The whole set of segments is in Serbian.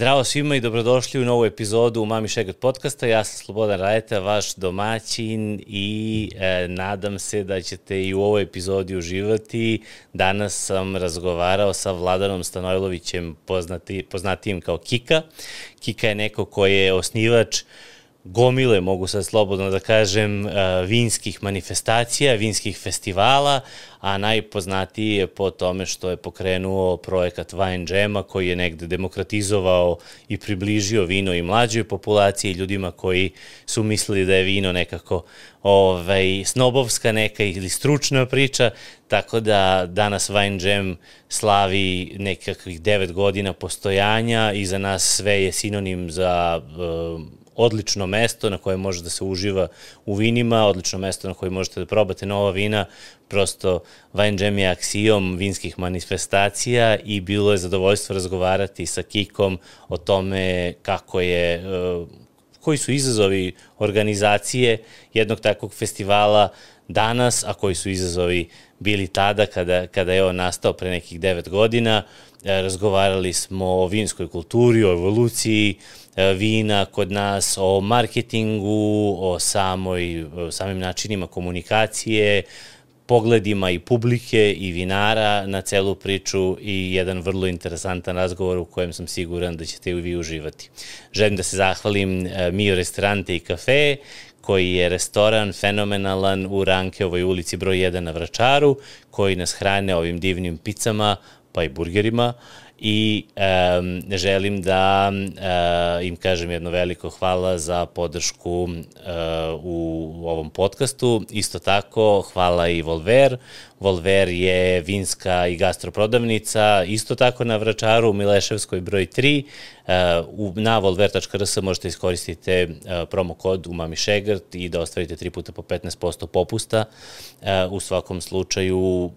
Zdravo svima i dobrodošli u novu epizodu Mami Šegrt podcasta. Ja sam Slobodan Rajeta, vaš domaćin i e, nadam se da ćete i u ovoj epizodi uživati. Danas sam razgovarao sa Vladanom Stanojlovićem, poznati, poznatijim kao Kika. Kika je neko ko je osnivač gomile, mogu sad slobodno da kažem, e, vinskih manifestacija, vinskih festivala, a najpoznatiji je po tome što je pokrenuo projekat Wine Jam-a koji je negde demokratizovao i približio vino i mlađoj populaciji ljudima koji su mislili da je vino nekako ovaj, snobovska neka ili stručna priča, tako da danas Wine Jam slavi nekakvih devet godina postojanja i za nas sve je sinonim za uh, odlično mesto na koje može da se uživa u vinima, odlično mesto na koje možete da probate nova vina, prosto Wine Jam je aksijom vinskih manifestacija i bilo je zadovoljstvo razgovarati sa Kikom o tome kako je, eh, koji su izazovi organizacije jednog takvog festivala danas, a koji su izazovi bili tada kada, kada je on nastao pre nekih devet godina. Eh, razgovarali smo o vinskoj kulturi, o evoluciji, E, vina kod nas, o marketingu, o samoj, samim načinima komunikacije, pogledima i publike i vinara na celu priču i jedan vrlo interesantan razgovor u kojem sam siguran da ćete i vi uživati. Želim da se zahvalim e, Mio Restorante i kafe, koji je restoran fenomenalan u Rankeovoj ulici broj 1 na Vračaru, koji nas hrane ovim divnim picama pa i burgerima i um, želim da uh, im kažem jedno veliko hvala za podršku uh, u ovom podcastu. Isto tako hvala i Volver. Volver je vinska i gastroprodavnica, isto tako na Vračaru u Mileševskoj broj 3. Uh, na volver.rs možete iskoristiti uh, promo kod u Mami Šegrt i da ostvarite 3 puta po 15% popusta. Uh, u svakom slučaju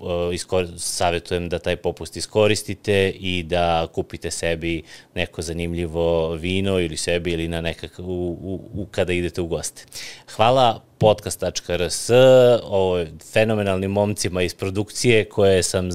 savjetujem da taj popust iskoristite i da kupite sebi neko zanimljivo vino ili sebi ili na nekak, u, u, u, kada idete u goste. Hvala podcast.rs, o fenomenalnim momcima iz produkcije koje sam,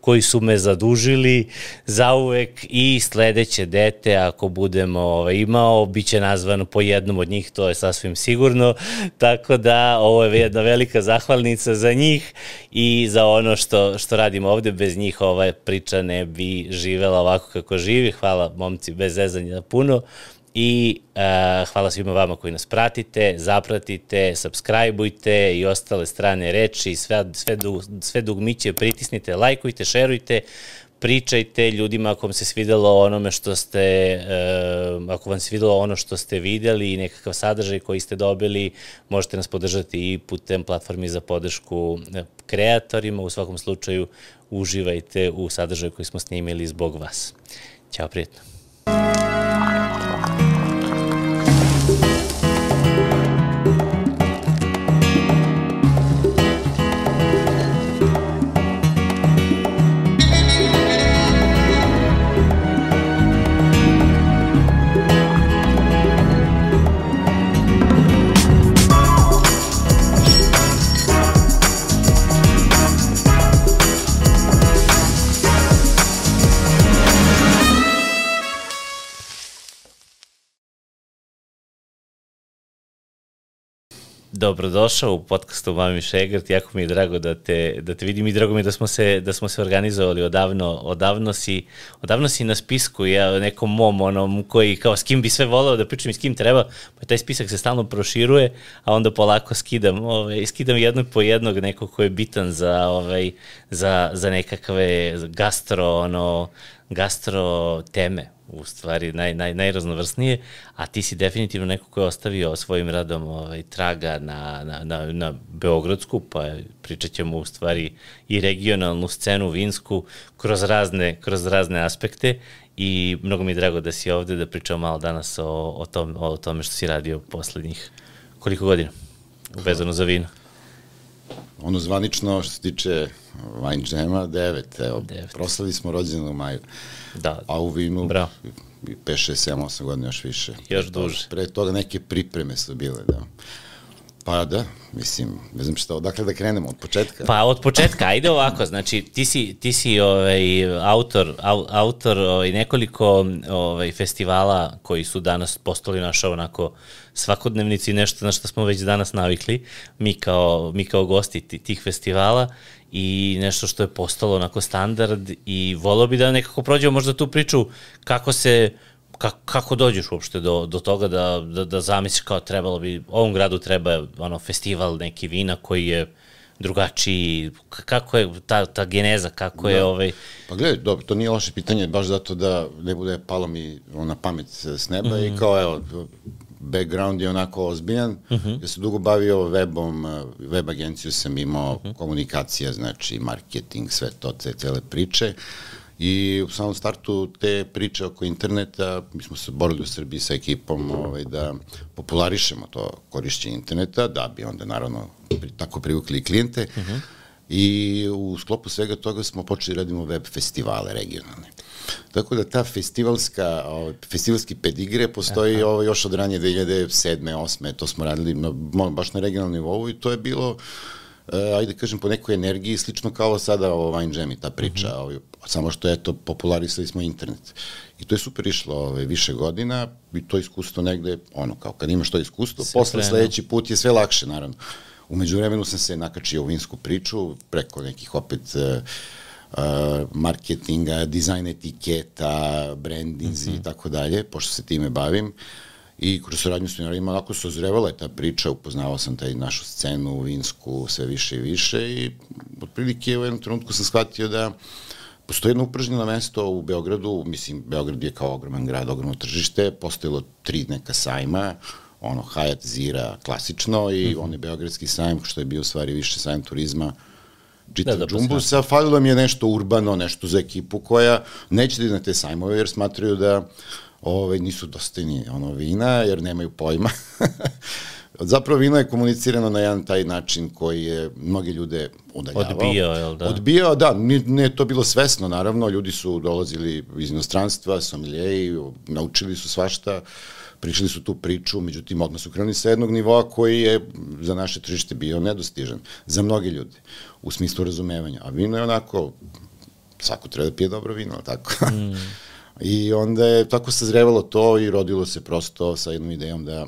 koji su me zadužili za uvek i sledeće dete, ako budemo ovaj, imao, bit će nazvan po jednom od njih, to je sasvim sigurno, tako da ovo je jedna velika zahvalnica za njih i za ono što, što radimo ovde, bez njih ova priča ne bi živela ovako kako živi, hvala momci bez zezanja puno, i uh, hvala svima vama koji nas pratite, zapratite, subscribeujte i ostale strane reči, sve, sve, dug, sve dugmiće pritisnite, lajkujte, šerujte, pričajte ljudima ako vam se svidelo onome što ste, uh, ako vam se svidelo ono što ste videli i nekakav sadržaj koji ste dobili, možete nas podržati i putem platformi za podršku kreatorima, u svakom slučaju uživajte u sadržaju koji smo snimili zbog vas. Ćao, prijetno. Dobrodošao u podcastu Mami Šegrt, jako mi je drago da te, da te vidim i drago mi je da smo se, da smo se organizovali. Odavno, odavno si, odavno si na spisku, ja nekom mom onom koji kao s kim bi sve voleo da pričam i s kim treba, pa taj spisak se stalno proširuje, a onda polako skidam, ovaj, skidam jednog po jednog nekog ko je bitan za, ovaj, za, za nekakve gastro, ono, gastro teme u stvari naj, naj, najraznovrsnije, a ti si definitivno neko ko je ostavio svojim radom ovaj, traga na, na, na, na Beogradsku, pa pričat ćemo u stvari i regionalnu scenu vinsku kroz razne, kroz razne aspekte i mnogo mi je drago da si ovde da pričamo malo danas o, o, tom, o tome što si radio poslednjih koliko godina vezano za vino. Ono zvanično što se tiče Wine Jama, devet. Evo, devet. proslali smo rođendan u maju. Da. A u vinu Bravo. 5, 6, 7, 8 godina još više. Još duže. Pre toga neke pripreme su bile, da. Pa da, mislim, ne znam šta, odakle da krenemo, od početka? Pa od početka, ajde ovako, znači ti si, ti si ovaj, autor, au, autor ovaj, nekoliko ovaj, festivala koji su danas postali naša onako svakodnevnici, nešto na što smo već danas navikli, mi kao, mi kao gosti tih festivala i nešto što je postalo onako standard i volao bi da nekako prođemo možda tu priču kako se kako, kako dođeš uopšte do, do toga da, da, da zamisliš kao trebalo bi, ovom gradu treba ono festival neki vina koji je drugačiji, kako je ta, ta geneza, kako da. je ovaj... Pa gledaj, dobro, to nije loše pitanje, baš zato da ne bude palo mi na pamet s neba mm -hmm. i kao evo, background je onako ozbiljan, uh mhm. -huh. ja se dugo bavio webom, web agenciju sam imao, uh mhm. -huh. komunikacija, znači marketing, sve to, te cele priče. I u samom startu te priče oko interneta, mi smo se borili u Srbiji sa ekipom ovaj, da popularišemo to korišćenje interneta, da bi onda naravno tako privukli klijente. Uh -huh. I u sklopu svega toga smo počeli da radimo web festivale regionalne. Tako da ta festivalska, ovaj, festivalski pedigre postoji ovo, još od ranije 2007. 8. To smo radili na, baš na regionalnom nivou i to je bilo uh, ajde kažem, po nekoj energiji, slično kao sada o Wine Jam i ta priča, mm -hmm. ovaj, samo što, eto, popularisali smo internet. I to je super išlo ovaj, više godina i to iskustvo negde, ono, kao kad imaš to iskustvo, sve posle sledeći put je sve lakše, naravno. Umeđu vremenu sam se nakačio u vinsku priču, preko nekih opet uh, uh, marketinga, dizajn etiketa, brandinzi i tako dalje, pošto se time bavim. Uh, i kroz saradnju s vinarima onako sozrevala je ta priča, upoznavao sam taj našu scenu, vinsku, sve više i više i otprilike u jednom trenutku sam shvatio da postoji jedno upražnjeno mesto u Beogradu, mislim, Beograd je kao ogroman grad, ogromno tržište, postojilo tri neka sajma, ono, Hayat Zira klasično i mm -hmm. onaj Beogradski sajm, što je bio u stvari više sajm turizma, čitav da, da, džumbusa, falilo mi je nešto urbano, nešto za ekipu koja neće da na te sajmove jer smatraju da ovaj, nisu dostojni ono, vina, jer nemaju pojma. Zapravo vino je komunicirano na jedan taj način koji je mnoge ljude udaljavao. Odbijao, jel da? Odbijao, da, nije, nije to bilo svesno, naravno, ljudi su dolazili iz inostranstva, somiljeji, naučili su svašta, pričali su tu priču, međutim, odmah su krenuli sa jednog nivoa koji je za naše tržište bio nedostižan, za mnoge ljude, u smislu razumevanja. A vino je onako, svako treba da pije dobro vino, tako? Mm. I onda je tako sazrevalo to i rodilo se prosto sa jednom idejom da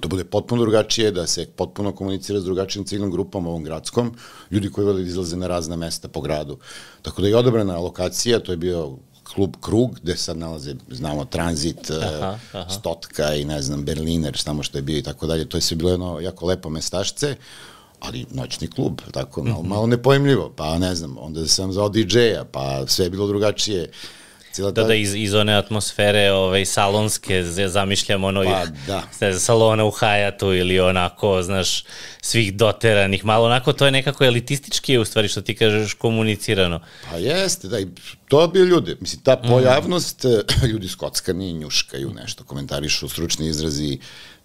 to bude potpuno drugačije, da se potpuno komunicira s drugačijim ciljnom grupom, ovom gradskom, ljudi koji vole da izlaze na razna mesta po gradu. Tako da je odobrana lokacija, to je bio klub Krug, gde sad nalaze, znamo, Transit, aha, aha. Stotka i ne znam, Berliner, samo što je bio i tako dalje. To je sve bilo jedno jako lepo mestašce, ali noćni klub, tako, malo, malo nepojemljivo, pa ne znam, onda sam zvao DJ-a, pa sve je bilo drugačije. Cijela da, da, iz, iz one atmosfere ovaj, salonske, zamišljam ono pa, da. ne salona u Hayatu ili onako, znaš, svih doteranih, malo onako, to je nekako elitistički, u stvari, što ti kažeš, komunicirano. Pa jeste, da, i to bi ljudi, mislim, ta mhm. pojavnost, mm. ljudi skockani, njuškaju nešto, komentarišu stručni izrazi,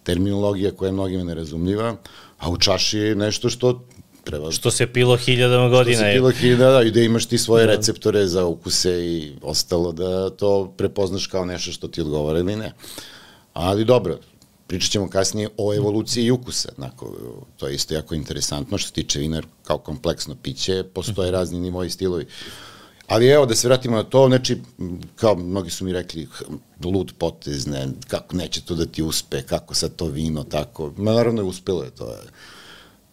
terminologija koja je mnogima nerazumljiva, a u čaši je nešto što Treba... Što se pilo hiljadama godina. Što se pilo hiljada, i da imaš ti svoje da. receptore za ukuse i ostalo da to prepoznaš kao nešto što ti odgovara ili ne. Ali dobro, pričat ćemo kasnije o evoluciji ukusa. Nako, to je isto jako interesantno što se tiče vinar kao kompleksno piće, postoje mhm. razni nivoji stilovi. Ali evo, da se vratimo na to, znači, kao mnogi su mi rekli, lud potez, ne, kako neće to da ti uspe, kako sad to vino, tako. Ma, naravno je uspelo je, to je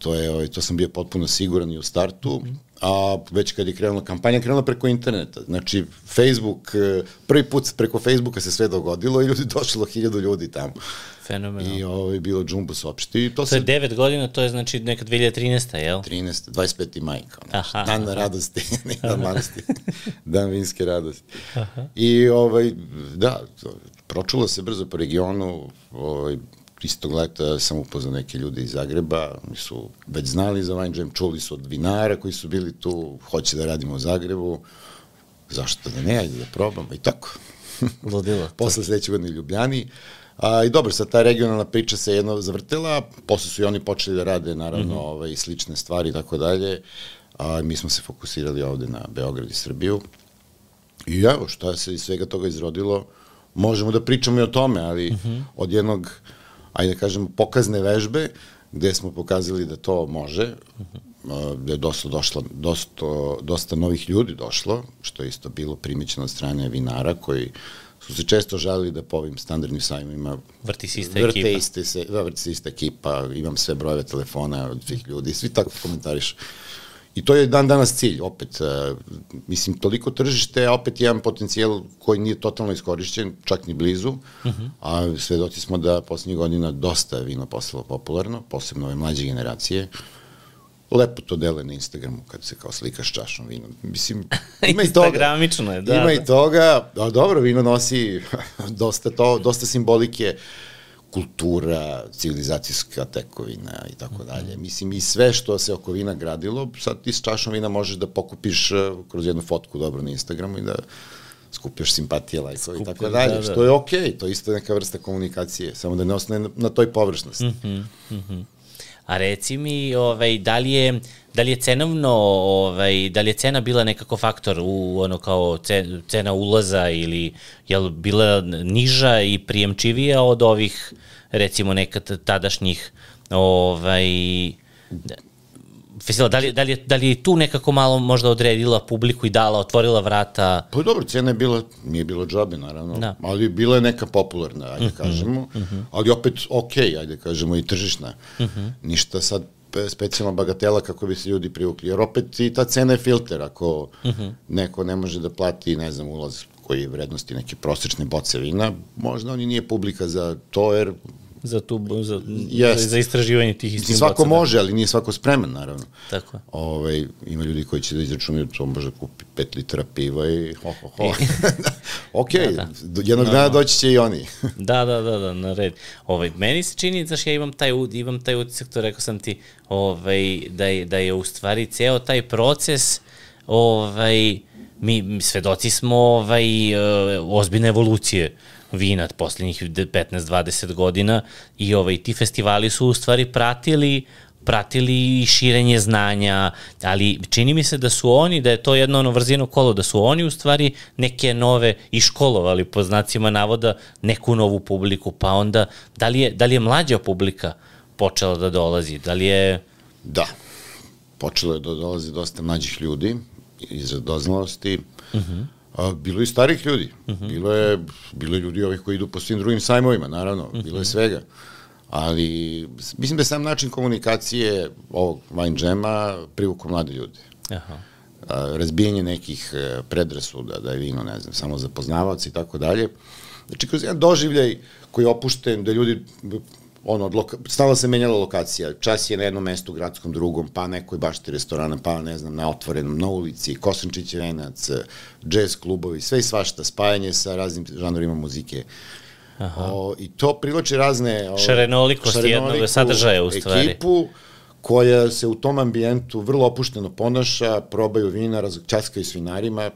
To, je, ovaj, to sam bio potpuno siguran i u startu, a već kad je krenula kampanja, krenula preko interneta. Znači, Facebook, eh, prvi put preko Facebooka se sve dogodilo i ljudi došlo hiljadu ljudi tamo. Fenomenalno. I ovo je bilo džumbo opšti. To, to je 9 godina, to je znači neka 2013. jel? 13. 25. maj. Kao, znači, Aha. Dan radosti, ne dan malosti. dan vinske radosti. Aha. I ovaj, da, pročulo se brzo po regionu, ovaj, istog leta sam upoznao neke ljude iz Zagreba, oni su već znali za Wine Jam, čuli su od vinara koji su bili tu, hoće da radimo u Zagrebu, zašto da ne, ajde da probamo i tako. Ludilo. Posle sledeće godine Ljubljani. A, I dobro, sad ta regionalna priča se jedno zavrtela, posle su i oni počeli da rade naravno mm -hmm. ovaj, slične stvari i tako dalje, a mi smo se fokusirali ovde na Beograd i Srbiju. I evo, šta se iz svega toga izrodilo, možemo da pričamo i o tome, ali mm -hmm. od jednog ajde da kažem, pokazne vežbe, gde smo pokazali da to može, da je dosta, došlo, dosta, dosta novih ljudi došlo, što je isto bilo primićeno od strane vinara koji su se često žalili da po ovim standardnim sajmima vrti se ista vrte ekipa. Iste se, da, vrti se ista ekipa, imam sve brojeve telefona od svih ljudi, svi tako komentarišu. I to je dan danas cilj, opet, uh, mislim, toliko tržište, a opet jedan potencijal koji nije totalno iskorišćen, čak ni blizu, uh -huh. a svedoci smo da poslednjih godina dosta vino postalo popularno, posebno ove mlađe generacije, lepo to dele na Instagramu kad se kao slikaš čašom vina. Mislim, ima i toga. Instagramično je, da. Ima da. i toga, a dobro, vino nosi dosta to, dosta simbolike, kultura, civilizacijska tekovina i tako dalje. Mislim, i sve što se oko vina gradilo, sad ti s čašom vina možeš da pokupiš eh, kroz jednu fotku dobro na Instagramu i da skupljaš simpatije, lajkove i tako dalje, da, da. što je okej, okay, to je isto neka vrsta komunikacije, samo da ne ostane na, na toj površnosti. Mm -hmm, mm -hmm. A reci mi, ovaj, da li je, da li je cenovno, ovaj, da li je cena bila nekako faktor u ono kao cena ulaza ili je li bila niža i prijemčivija od ovih recimo nekad tadašnjih ovaj, festivala, da li, da, li, da li je tu nekako malo možda odredila publiku i dala, otvorila vrata? Pa dobro, cena je bila, nije bilo džabe naravno, da. ali bila je neka popularna, ajde mhm, -huh, kažemo, mhm. -huh. ali opet ok, ajde kažemo i tržišna. Mhm. -huh. Ništa sad specijalno bagatela kako bi se ljudi privukli, jer opet i ta cena je filter, ako uh -huh. neko ne može da plati, ne znam, ulaz koji je vrednosti neke prosečne boce vina, možda oni nije publika za to, jer za, tu, za, yes. za, za istraživanje tih istih Svako bocana. može, ali nije svako spreman, naravno. Tako je. Ove, ovaj, ima ljudi koji će da izračunaju, to može kupi 5 litara piva i ho, ho, ho. ok, da, da. jednog no, dana doći će i oni. da, da, da, da, na red. Ovaj, meni se čini, znaš, ja imam taj, imam taj utisak, to rekao sam ti, ovaj, da, je, da je u stvari ceo taj proces ovaj, mi, mi svedoci smo ovaj, ozbiljne evolucije vina poslednjih 15-20 godina i ovaj, ti festivali su u stvari pratili pratili širenje znanja, ali čini mi se da su oni, da je to jedno ono vrzino kolo, da su oni u stvari neke nove i školovali po znacima navoda neku novu publiku, pa onda da li je, da li je mlađa publika počela da dolazi, da li je... Da, počelo je da dolazi dosta mlađih ljudi iz doznalosti, uh mhm. -huh A, bilo je starih ljudi. Uh mhm. -huh. Bilo je, bilo je ljudi ovih koji idu po svim drugim sajmovima, naravno. Uh -huh. Bilo je mhm. svega. Ali, mislim da je sam način komunikacije ovog Wine Jama privuko mlade ljude. Aha. A, razbijanje nekih e, predrasuda, da je vino, ne znam, samo za poznavac i tako dalje. Znači, kroz jedan doživljaj koji je opušten, da ljudi ono, loka, stalno se menjala lokacija. Čas je na jednom mestu, gradskom, drugom, pa nekoj bašti restorana, pa ne znam, na otvorenom, na ulici, Kosančić venac, džez klubovi, sve i svašta, spajanje sa raznim žanrovima muzike. Aha. O, I to privlači razne... O, šarenolikost jednog sadržaja u stvari. Ekipu koja se u tom ambijentu vrlo opušteno ponaša, probaju vina, časkaju s vinarima,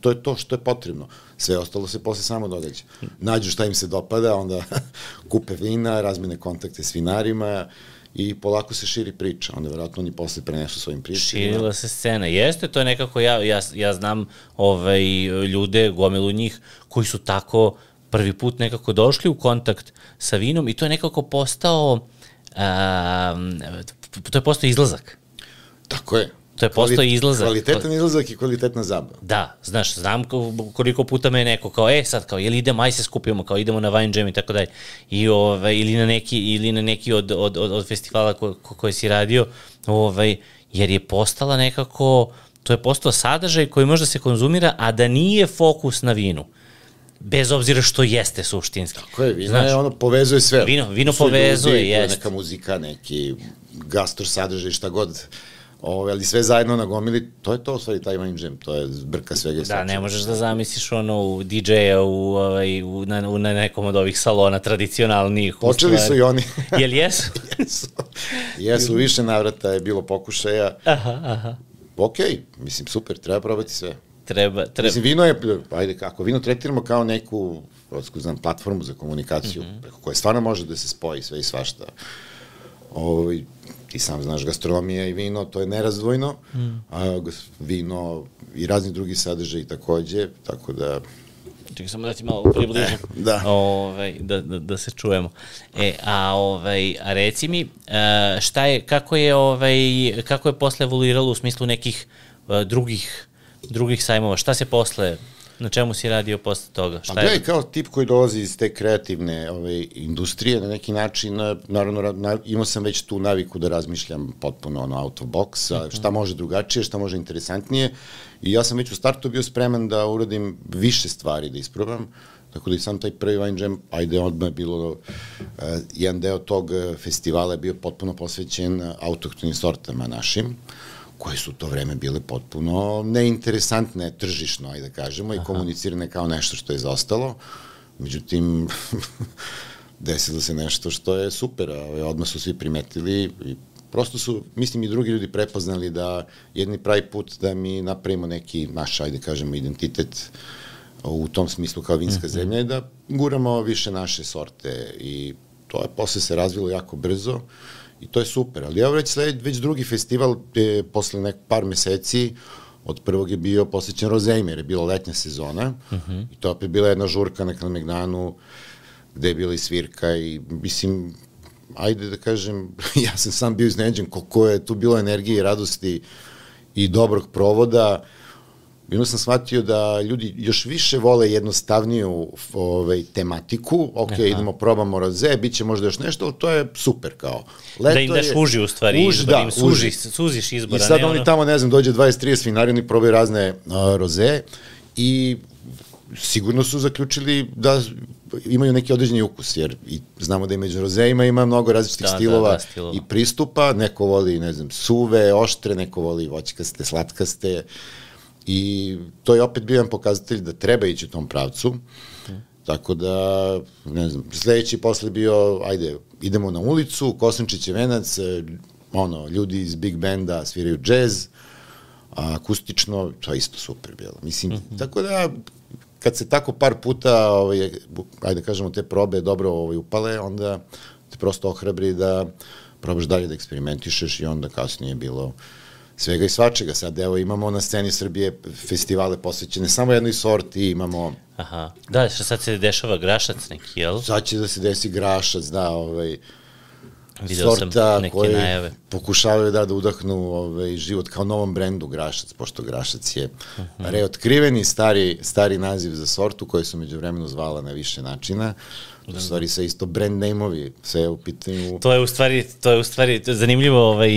to je to što je potrebno. Sve ostalo se posle samo događa. Nađu šta im se dopada, onda kupe vina, razmene kontakte s vinarima i polako se širi priča. Onda verovatno oni posle prenesu svojim pričama. Širila se scena. Jeste, to je nekako, ja, ja, ja znam ovaj, ljude, gomilu njih, koji su tako prvi put nekako došli u kontakt sa vinom i to je nekako postao, um, to je postao izlazak. Tako je. To je postao izlazak. Kvalitetan izlazak i kvalitetna zabava. Da, znaš, znam koliko puta me neko kao, e sad kao, jel idemo, aj se skupimo, kao idemo na Wine Jam i tako dalje. I ovaj, ili na neki, ili na neki od, od, od, od festivala ko, ko, koje si radio, ovaj, jer je postala nekako, to je postao sadržaj koji može da se konzumira, a da nije fokus na vinu bez obzira što jeste suštinski. Tako je, vino Znaš, je ono, povezuje sve. Vino, vino povezuje, jeste. Neka muzika, neki gastor sadržaj, šta god Ove, ali sve zajedno na gomili, to je to u stvari taj wine jam, to je zbrka svega. Da, ne možeš da zamisliš ono u DJ-a u, ovaj, u, na, u, na nekom od ovih salona tradicionalnih. Počeli su i oni. Jel jesu? jesu. Jesu, više navrata je bilo pokušaja. Aha, aha. Ok, mislim, super, treba probati sve. Treba, treba. Mislim, vino je, ajde, ako vino tretiramo kao neku, znam, platformu za komunikaciju, mm -hmm. preko koje stvarno može da se spoji sve i svašta. Ovo, ovaj, ti sam znaš, gastronomija i vino, to je nerazdvojno, mm. a vino i razni drugi sadržaj takođe, tako da Čekaj samo da ti malo približim. E, da. Ovaj, da, da, da se čujemo. E, a, ovaj, a reci mi, e, šta je, kako je, ovaj, kako je posle evoluiralo u smislu nekih uh, drugih, drugih sajmova? Šta se posle Na čemu si radio posle toga? Šta pa gledaj, kao tip koji dolazi iz te kreativne ove, industrije, na neki način, naravno, na, imao sam već tu naviku da razmišljam potpuno ono, out of box, a, mhm. šta može drugačije, šta može interesantnije, i ja sam već u startu bio spreman da uradim više stvari, da isprobam, Tako da i sam taj prvi Wine Jam, ajde odmah je bilo, uh, jedan deo tog festivala je bio potpuno posvećen autohtonim sortama našim koje su to vreme bile potpuno neinteresantne tržišno, ajde da kažemo, i komunicirane kao nešto što je zostalo. Međutim, desilo se nešto što je super, a odmah su svi primetili i prosto su, mislim i drugi ljudi prepoznali da jedni pravi put da mi napravimo neki naš, ajde kažemo, identitet u tom smislu kao vinska mm -hmm. zemlja i da guramo više naše sorte i to je posle se razvilo jako brzo. Uh, I to je super, ali evo već, sled, već drugi festival je posle nek par meseci od prvog je bio posvećen Rozejme, jer je bila letnja sezona uh mhm. -huh. i to opet bila jedna žurka na Kalmegdanu gde je bila i svirka i mislim, ajde da kažem, ja sam sam bio izneđen koliko je tu bilo energije i radosti i dobrog provoda. Uh, I onda sam shvatio da ljudi još više vole jednostavniju ovaj, tematiku, ok, Aha. idemo, probamo roze, bit će možda još nešto, ali to je super kao. Leto da im daš uži u stvari uži, izbor, da, im suži, uži. suziš izbora. I sad oni ono... tamo, ne znam, dođe 20-30 vinari, oni probaju razne uh, roze i sigurno su zaključili da imaju neki određeni ukus, jer i znamo da i među rozeima ima mnogo različitih da, stilova, da, da, stilova i pristupa, neko voli, ne znam, suve, oštre, neko voli voćkaste, slatkaste, I to je opet bio jedan pokazatelj da treba ići u tom pravcu. Tako da, ne znam, sledeći posle bio, ajde, idemo na ulicu, Kosančić je venac, ono, ljudi iz Big Benda sviraju džez, a akustično, to je isto super bilo. Mislim, mm -hmm. tako da, kad se tako par puta, ovaj, ajde kažemo, te probe dobro ovaj, upale, onda te prosto ohrabri da probaš dalje da eksperimentišeš i onda kasnije bilo svega i svačega. Sad evo imamo na sceni Srbije festivale posvećene samo jednoj sorti, imamo... Aha, da, što sad se dešava grašac neki, jel? Sad će da se desi grašac, da, ovaj, Video sorta koji najave. pokušavaju da, da udahnu ovaj, život kao novom brendu Grašac, pošto Grašac je uh. -huh. reotkriveni stari, stari naziv za sortu koju su među vremenu zvala na više načina. U stvari sa isto brand name-ovi, sve je u pitanju... To je u stvari, to je u stvari zanimljivo ovaj,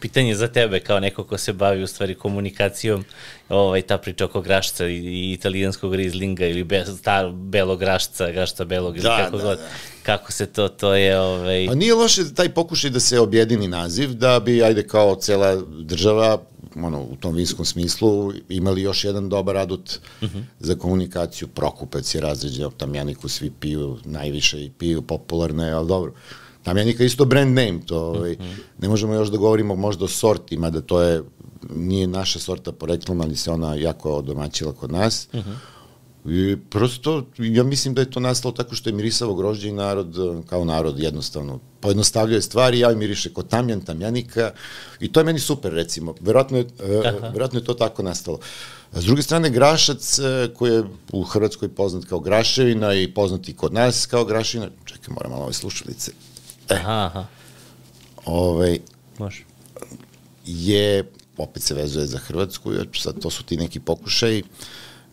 pitanje za tebe kao neko ko se bavi u stvari komunikacijom, ovaj, ta priča oko grašca i, i italijanskog rizlinga ili be, star, belog grašca, grašca belog ili da, kako da, god. Da. Kako se to, to je... Ovaj... Pa nije loše taj pokušaj da se objedini naziv, da bi, ajde, kao cela država ono, u tom vinskom smislu imali još jedan dobar adut uh. -huh. za komunikaciju. Prokupac je razređen, Tamjaniku svi piju najviše i piju, popularno je, ali dobro. Tamjanika isto brand name, to ovaj, uh. -huh. ne možemo još da govorimo možda o sortima, da to je, nije naša sorta poreklom, ali se ona jako odomaćila kod nas. Uh. -huh I prosto, ja mislim da je to nastalo tako što je mirisavo grožđe i narod, kao narod jednostavno, pojednostavljuje stvari, ja miriše kod tamjan, tamjanika i to je meni super recimo, verovatno je, uh, verovatno je to tako nastalo. S druge strane, Grašac, e, koji je u Hrvatskoj poznat kao Graševina i poznat i kod nas kao Graševina, čekaj, moram malo ove slušalice. E, aha, aha. Ovaj, Može. Je, opet se vezuje za Hrvatsku, sad to su ti neki pokušaji, uh,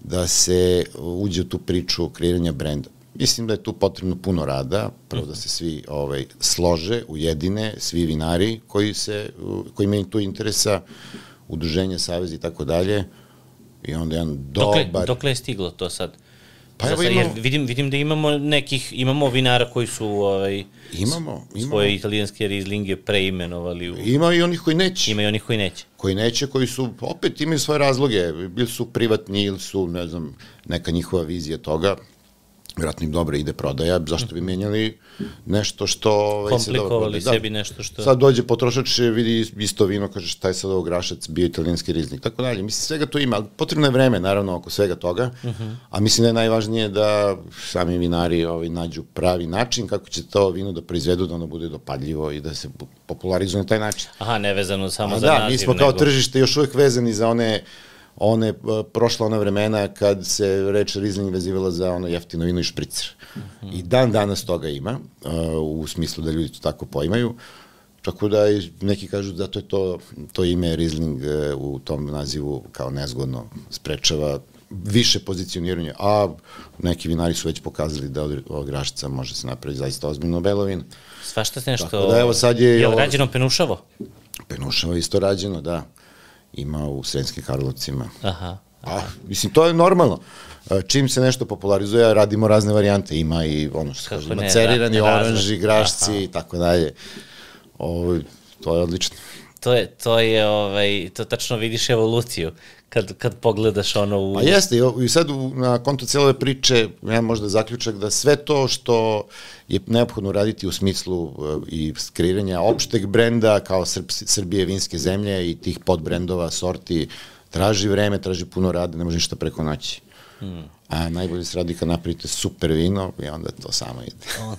da se uđe u tu priču kreiranja brenda. Mislim da je tu potrebno puno rada, prvo da se svi ovaj, slože, ujedine, svi vinari koji, se, koji imaju tu interesa, udruženja, savez i tako dalje, i onda jedan dobar... Dokle, dokle je stiglo to sad? Pa evo imamo... Jer vidim, vidim da imamo nekih, imamo vinara koji su ovaj, imamo, imamo. svoje italijanske rizlinge preimenovali. U... Ima i onih koji neće. Ima i onih koji neće. Koji neće, koji su, opet imaju svoje razloge, bili su privatni ili su, ne znam, neka njihova vizija toga, vjerojatno im dobro ide prodaja, zašto bi menjali nešto što... Ovaj, Komplikovali se da, sebi nešto što... Sad dođe potrošač, vidi isto vino, kaže šta je sad ovo grašac, bio italijanski riznik, tako dalje. Mislim, svega to ima, ali potrebno je vreme, naravno, oko svega toga, uh mhm. -huh. a mislim da je najvažnije da sami vinari ovaj, nađu pravi način kako će to vino da proizvedu, da ono bude dopadljivo i da se popularizuje na taj način. Aha, nevezano samo a za da, naziv. Da, mi smo kao nego... tržište još uvek vezani za one one, e, prošla ona vremena kad se reč Riesling vezivala za ono jeftino vino i špricer. Mm -hmm. I dan danas toga ima, uh, u smislu da ljudi to tako poimaju. Tako da neki kažu da to je to, to ime Riesling uh, u tom nazivu kao nezgodno sprečava više pozicioniranje, a neki vinari su već pokazali da od grašca može se napraviti zaista ozbiljno belo vino. Svašta se nešto... Tako da evo sad je... Je li rađeno penušavo? Penušavo je isto rađeno, da. Ima u Sremskim Karlovcima. Aha. A, mislim, to je normalno. Čim se nešto popularizuje, radimo razne varijante. Ima i ono što se kaže, macerirani da, oranži, grašci i tako dalje. Ovo, to je odlično. To je, to je, ovaj, to tačno vidiš evoluciju kad, kad pogledaš ono u... A jeste, i sad u, na kontu celove priče ja možda zaključak da sve to što je neophodno raditi u smislu uh, i kreiranja opšteg brenda kao Srb, Srbije vinske zemlje i tih podbrendova, sorti, traži vreme, traži puno rada, ne može ništa preko noći. Hmm. A najbolje se radi kad napravite super vino i onda to samo ide.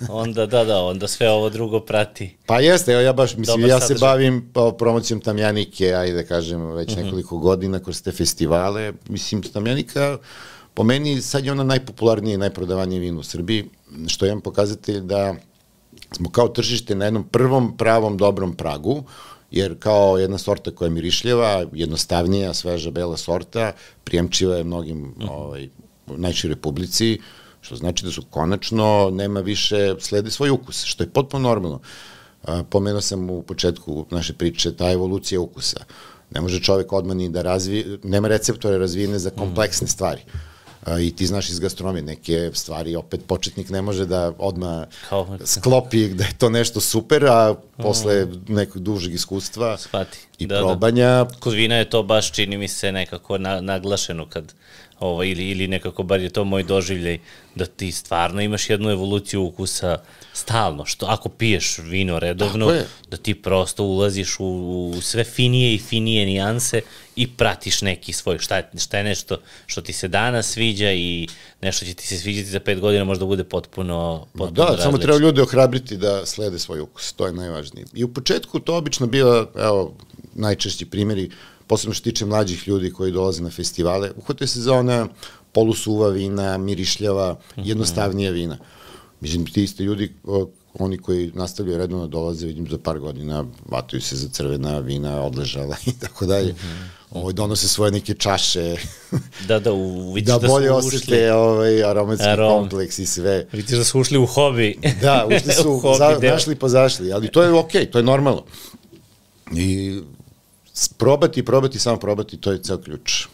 onda, da, da, onda sve ovo drugo prati. Pa jeste, evo ja baš, mislim, Dobar ja sadržaj. se bavim pa, promocijom Tamjanike, ajde kažem, već mm -hmm. nekoliko godina kroz te festivale. Mislim, Tamjanika, po meni, sad je ona najpopularnije i najprodavanije vino u Srbiji, što je jedan pokazatelj da smo kao tržište na jednom prvom pravom dobrom pragu, jer kao jedna sorta koja je mirišljava, jednostavnija, sveža, bela sorta, prijemčiva je mnogim mm. ovaj, najširoj publici, što znači da su konačno nema više, slede svoj ukus, što je potpuno normalno. Pomenuo sam u početku naše priče ta evolucija ukusa. Ne može čovek odmah ni da razvije, nema receptore razvijene za kompleksne stvari. I ti znaš iz gastronomije, neke stvari opet početnik ne može da odmah Kao, sklopi da je to nešto super, a posle mm. nekog dužeg iskustva Shvati. i da, da. probanja... Da. Kod vina je to baš, čini mi se, nekako na, naglašeno kad ovo, ili, ili nekako bar je to moj doživljaj, da ti stvarno imaš jednu evoluciju ukusa stalno, što ako piješ vino redovno, da ti prosto ulaziš u, u sve finije i finije nijanse i pratiš neki svoj, šta je, šta je nešto što ti se danas sviđa i nešto će ti se sviđati za pet godina možda bude potpuno, potpuno Da, različno. samo treba ljude ohrabriti da slede svoj ukus, to je najvažnije. I u početku to obično bila, evo, najčešći primjeri, posebno što tiče mlađih ljudi koji dolaze na festivale, uhvatuje se za ona polusuva vina, mirišljava, mhm. jednostavnija vina. Mislim, ti isti ljudi, oni koji nastavljaju redno da dolaze, vidim za par godina, vatuju se za crvena vina, odležala i tako dalje. Mhm. Ovo, donose svoje neke čaše. Da, da, u, vidiš da, da bolje osete ovaj, aromatski Arom. kompleks i sve. Vidiš da su ušli u hobi. Da, ušli su, za, našli pa zašli, ali to je okej, okay, to je normalno. I probati, probati, samo probati, to je ceo ključ.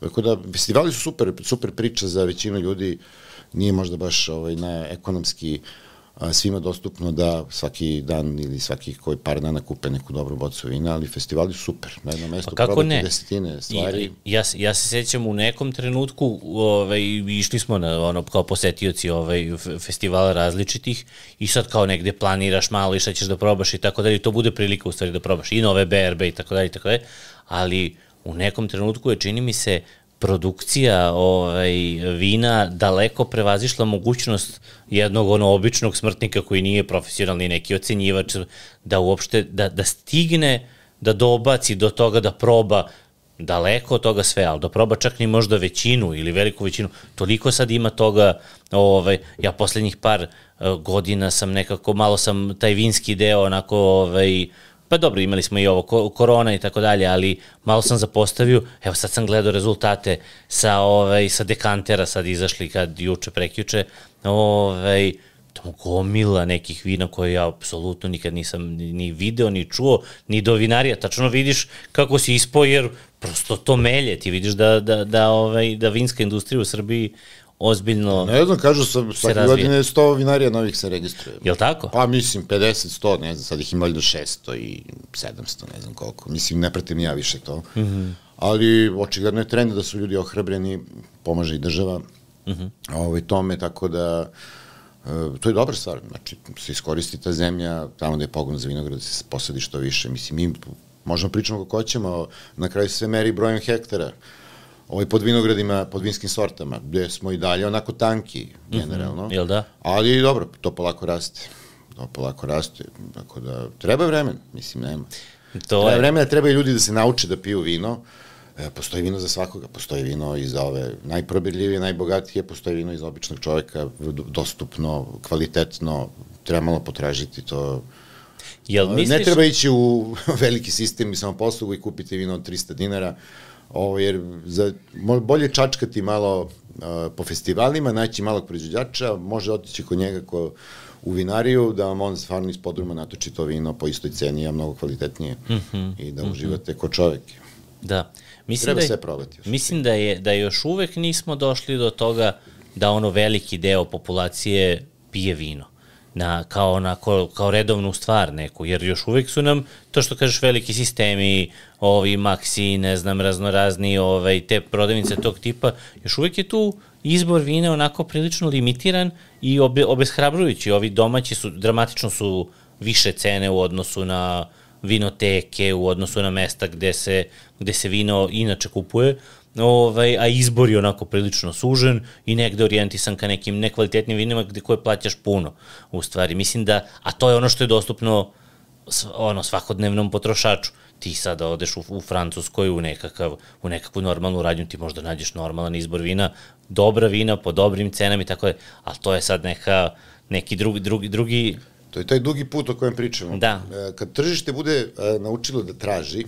Tako da, festivali su super, super priča za većinu ljudi, nije možda baš ovaj, na ekonomski a, svima dostupno da svaki dan ili svaki koji par dana kupe neku dobru bocu vina, ali festivali su super. Na jednom mestu pa probati ne? desetine stvari. I, ja, ja se sećam u nekom trenutku, ovaj, išli smo na, ono, kao posetioci ovaj, festivala različitih i sad kao negde planiraš malo i šta ćeš da probaš i tako dalje, to bude prilika u stvari da probaš i nove BRB i tako dalje i tako dalje, ali u nekom trenutku je čini mi se produkcija ovaj, vina daleko prevazišla mogućnost jednog ono običnog smrtnika koji nije profesionalni neki ocenjivač da uopšte da, da stigne da dobaci do toga da proba daleko od toga sve, ali da proba čak ni možda većinu ili veliku većinu, toliko sad ima toga, ovaj, ja poslednjih par uh, godina sam nekako, malo sam taj vinski deo onako ovaj, Pa dobro, imali smo i ovo korona i tako dalje, ali malo sam zapostavio, evo sad sam gledao rezultate sa, ovaj, sa dekantera sad izašli kad juče, prekjuče, ovaj, tamo gomila nekih vina koje ja apsolutno nikad nisam ni video, ni čuo, ni do vinarija. Tačno vidiš kako si ispao, jer prosto to melje. Ti vidiš da, da, da, ovaj, da vinska industrija u Srbiji ozbiljno Ne znam, kažu sa, svake godine 100 vinarija novih se registruje. Je li tako? Pa mislim 50, 100, ne znam, sad ih ima do 600 i 700, ne znam koliko. Mislim, ne pratim ja više to. Mm -hmm. Ali očigledno je trend da su ljudi ohrabreni, pomaže i država mm -hmm. ovaj, tome, tako da e, to je dobra stvar, znači se iskoristi ta zemlja, tamo da je pogon za vinograd, da se posadi što više, mislim, mi možemo pričamo kako hoćemo, na kraju sve meri brojem hektara, ovaj pod vinogradima, pod vinskim sortama, gde smo i dalje onako tanki, mhm. generalno. Mm -hmm. Jel da? Ali dobro, to polako raste. To polako raste, tako da treba vremen, mislim, nema. To treba je. vremena, treba i ljudi da se nauče da piju vino, E, postoji vino za svakoga, postoji vino i za ove najprobirljivije, najbogatije, postoji vino i za običnog čoveka, dostupno, kvalitetno, treba malo potražiti to. Jel misliš... Ne treba ići u veliki sistem i samo poslugu i kupiti vino od 300 dinara, ovo, jer za, bolje čačkati malo uh, po festivalima, naći malog proizvođača, može otići kod njega ko, u vinariju, da vam on stvarno iz podruma natoči to vino po istoj ceni, a mnogo kvalitetnije mm -hmm. i da uživate mm -hmm. ko čovek. Da. Mislim Treba da, sve probati. Još. Mislim da je, da još uvek nismo došli do toga da ono veliki deo populacije pije vino na, kao, onako, kao redovnu stvar neku, jer još uvek su nam, to što kažeš, veliki sistemi, ovi Maxi, ne znam, raznorazni, ovaj, te prodavnice tog tipa, još uvek je tu izbor vina onako prilično limitiran i obe, obeshrabrujući. Ovi domaći su, dramatično su više cene u odnosu na vinoteke, u odnosu na mesta gde se, gde se vino inače kupuje, ovaj, a izbor je onako prilično sužen i negde orijentisan ka nekim nekvalitetnim vinima gde koje plaćaš puno, u stvari. Mislim da, a to je ono što je dostupno ono, svakodnevnom potrošaču. Ti sada odeš u, u Francuskoj u, nekakav, u nekakvu normalnu radnju, ti možda nađeš normalan izbor vina, dobra vina po dobrim cenama i tako je, ali to je sad neka, neki drugi, drugi, drugi To je taj dugi put o kojem pričamo. Da. E, kad tržište bude e, naučilo da traži, e,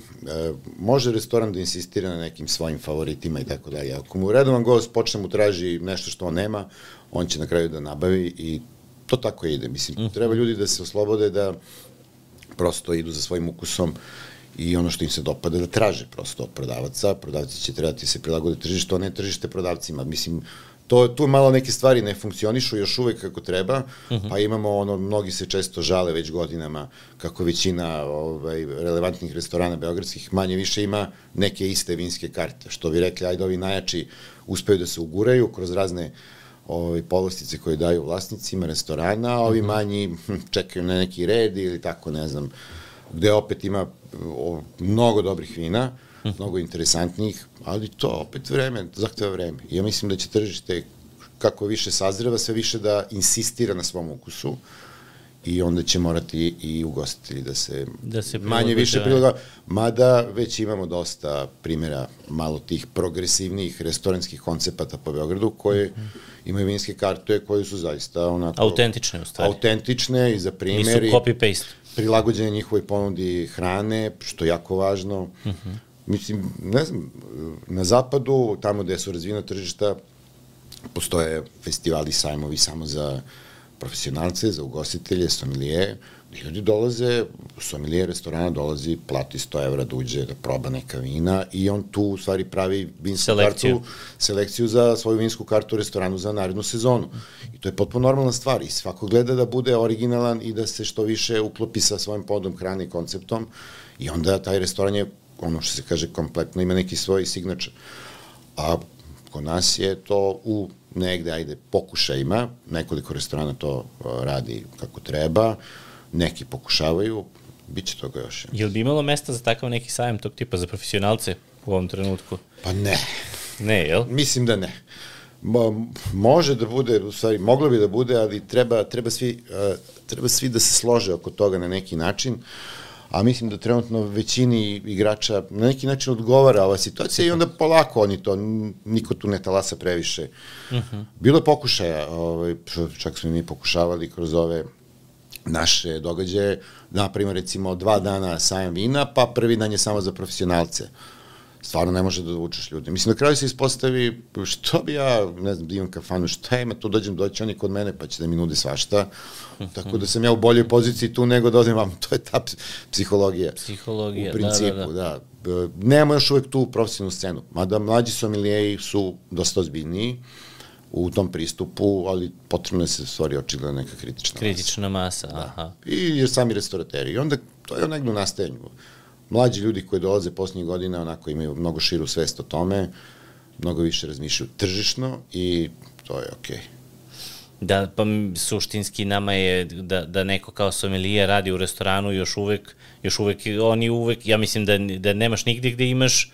može restoran da insistira na nekim svojim favoritima i tako dalje. Ako mu redovan gost počne mu traži nešto što on nema, on će na kraju da nabavi i to tako ide. Mislim, mhm. treba ljudi da se oslobode da prosto idu za svojim ukusom i ono što im se dopada da traže prosto od prodavaca. Prodavci će trebati se prilagoditi tržištu, a ne tržište prodavcima. Mislim, to, tu malo neke stvari ne funkcionišu još uvek kako treba, uh -huh. pa imamo ono, mnogi se često žale već godinama kako većina ovaj, relevantnih restorana beogradskih manje više ima neke iste vinske karte, što bi rekli, ajde ovi najjači uspeju da se uguraju kroz razne ovaj, povlastice koje daju vlasnicima restorana, a ovi manji hm, čekaju na neki red ili tako, ne znam, gde opet ima o, mnogo dobrih vina, mnogo interesantnijih, ali to opet vreme, zahteva vreme. Ja mislim da će tržište kako više sazreva, sve više da insistira na svom ukusu i onda će morati i ugostitelji da se, da se manje više prilaga, mada već imamo dosta primjera malo tih progresivnih restoranskih koncepata po Beogradu koje mm -hmm. imaju vinske karte koje su zaista onako... Autentične u stvari. Autentične i za primjer. Nisu copy-paste. Prilagođene njihovoj ponudi hrane, što je jako važno. Mm -hmm Mislim, ne znam, na zapadu, tamo gde su razvijena tržišta, postoje festivali, sajmovi samo za profesionalce, za ugostitelje, somilije, ljudi dolaze, somilije restorana dolazi, plati 100 evra da uđe da proba neka vina i on tu u stvari pravi vinsku selekciju. kartu, selekciju za svoju vinsku kartu u restoranu za narednu sezonu. I to je potpuno normalna stvar i svako gleda da bude originalan i da se što više uklopi sa svojim podom hrane i konceptom i onda taj restoran je ono što se kaže kompletno, ima neki svoj signature. A kod nas je to u negde, ajde, pokušajima, nekoliko restorana to radi kako treba, neki pokušavaju, bit će toga još. Jel bi imalo mesta za takav neki sajam tog tipa za profesionalce u ovom trenutku? Pa ne. Ne, jel? Mislim da ne. Mo, može da bude, u stvari, moglo bi da bude, ali treba, treba, svi, uh, treba svi da se slože oko toga na neki način. Uh, a mislim da trenutno većini igrača na neki način odgovara ova situacija i onda polako oni to, niko tu ne talasa previše. Uh mhm. -huh. Bilo je pokušaja, ovaj, čak smo mi pokušavali kroz ove naše događaje, da napravimo recimo dva dana sajam vina, pa prvi dan je samo za profesionalce. Stvarno ne može da učiš ljude. Mislim, na kraju se ispostavi, što bi ja, ne znam, da imam kafanu, šta ima, tu dođem, doći oni kod mene, pa će da mi nude svašta. Tako da sam ja u boljoj poziciji tu nego da odem vam. To je ta psihologija. Psihologija, u principu, da, da, da. da. Nema još uvek tu profesionalnu scenu. Mada mlađi somilijeji su dosta ozbiljniji u tom pristupu, ali potrebno je se stvari očigledno neka kritična, kritična masa. masa da. aha. I jer sami restaurateri. I onda to je negdje u nastajanju. Mlađi ljudi koji dolaze poslednjih godina onako imaju mnogo širu svest o tome, mnogo više razmišljaju tržišno i to je okej. Okay. Da, pa suštinski nama je da, da neko kao somelije radi u restoranu još uvek, još uvek, oni uvek, ja mislim da, da nemaš nigde gde imaš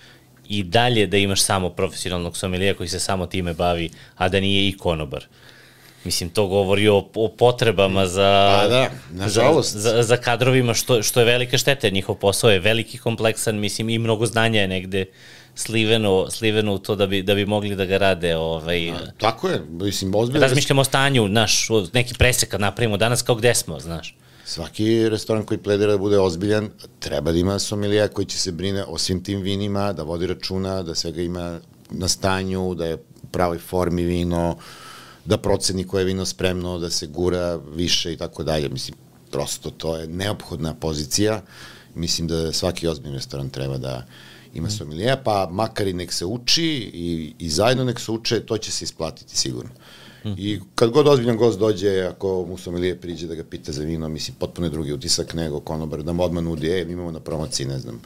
i dalje da imaš samo profesionalnog somelija koji se samo time bavi, a da nije i konobar. Mislim, to govori o, o potrebama za, Pa da, nažalost. za, za, za kadrovima, što, što je velika šteta, njihov posao je veliki, kompleksan, mislim, i mnogo znanja je negde sliveno, sliveno u to da bi, da bi mogli da ga rade. Ovaj, Tako je, mislim, ozbiljno. Razmišljamo o stanju, naš, neki presek kad napravimo danas kao gde smo, znaš. Svaki restoran koji pledira da bude ozbiljan, treba da ima somelija koji će se brine o svim tim vinima, da vodi računa, da svega ima na stanju, da je u pravoj formi vino, da proceni koje je vino spremno, da se gura više i tako dalje. Mislim, prosto to je neophodna pozicija. Mislim da svaki ozbiljni restoran treba da ima somelija, pa makar i nek se uči i, i zajedno nek se uče, to će se isplatiti sigurno. I kad god ozbiljan gost dođe, ako mu somelije priđe da ga pita za vino, mislim, potpuno je drugi utisak nego konobar, da mu odmah nudi, e, imamo na promociji, ne znam,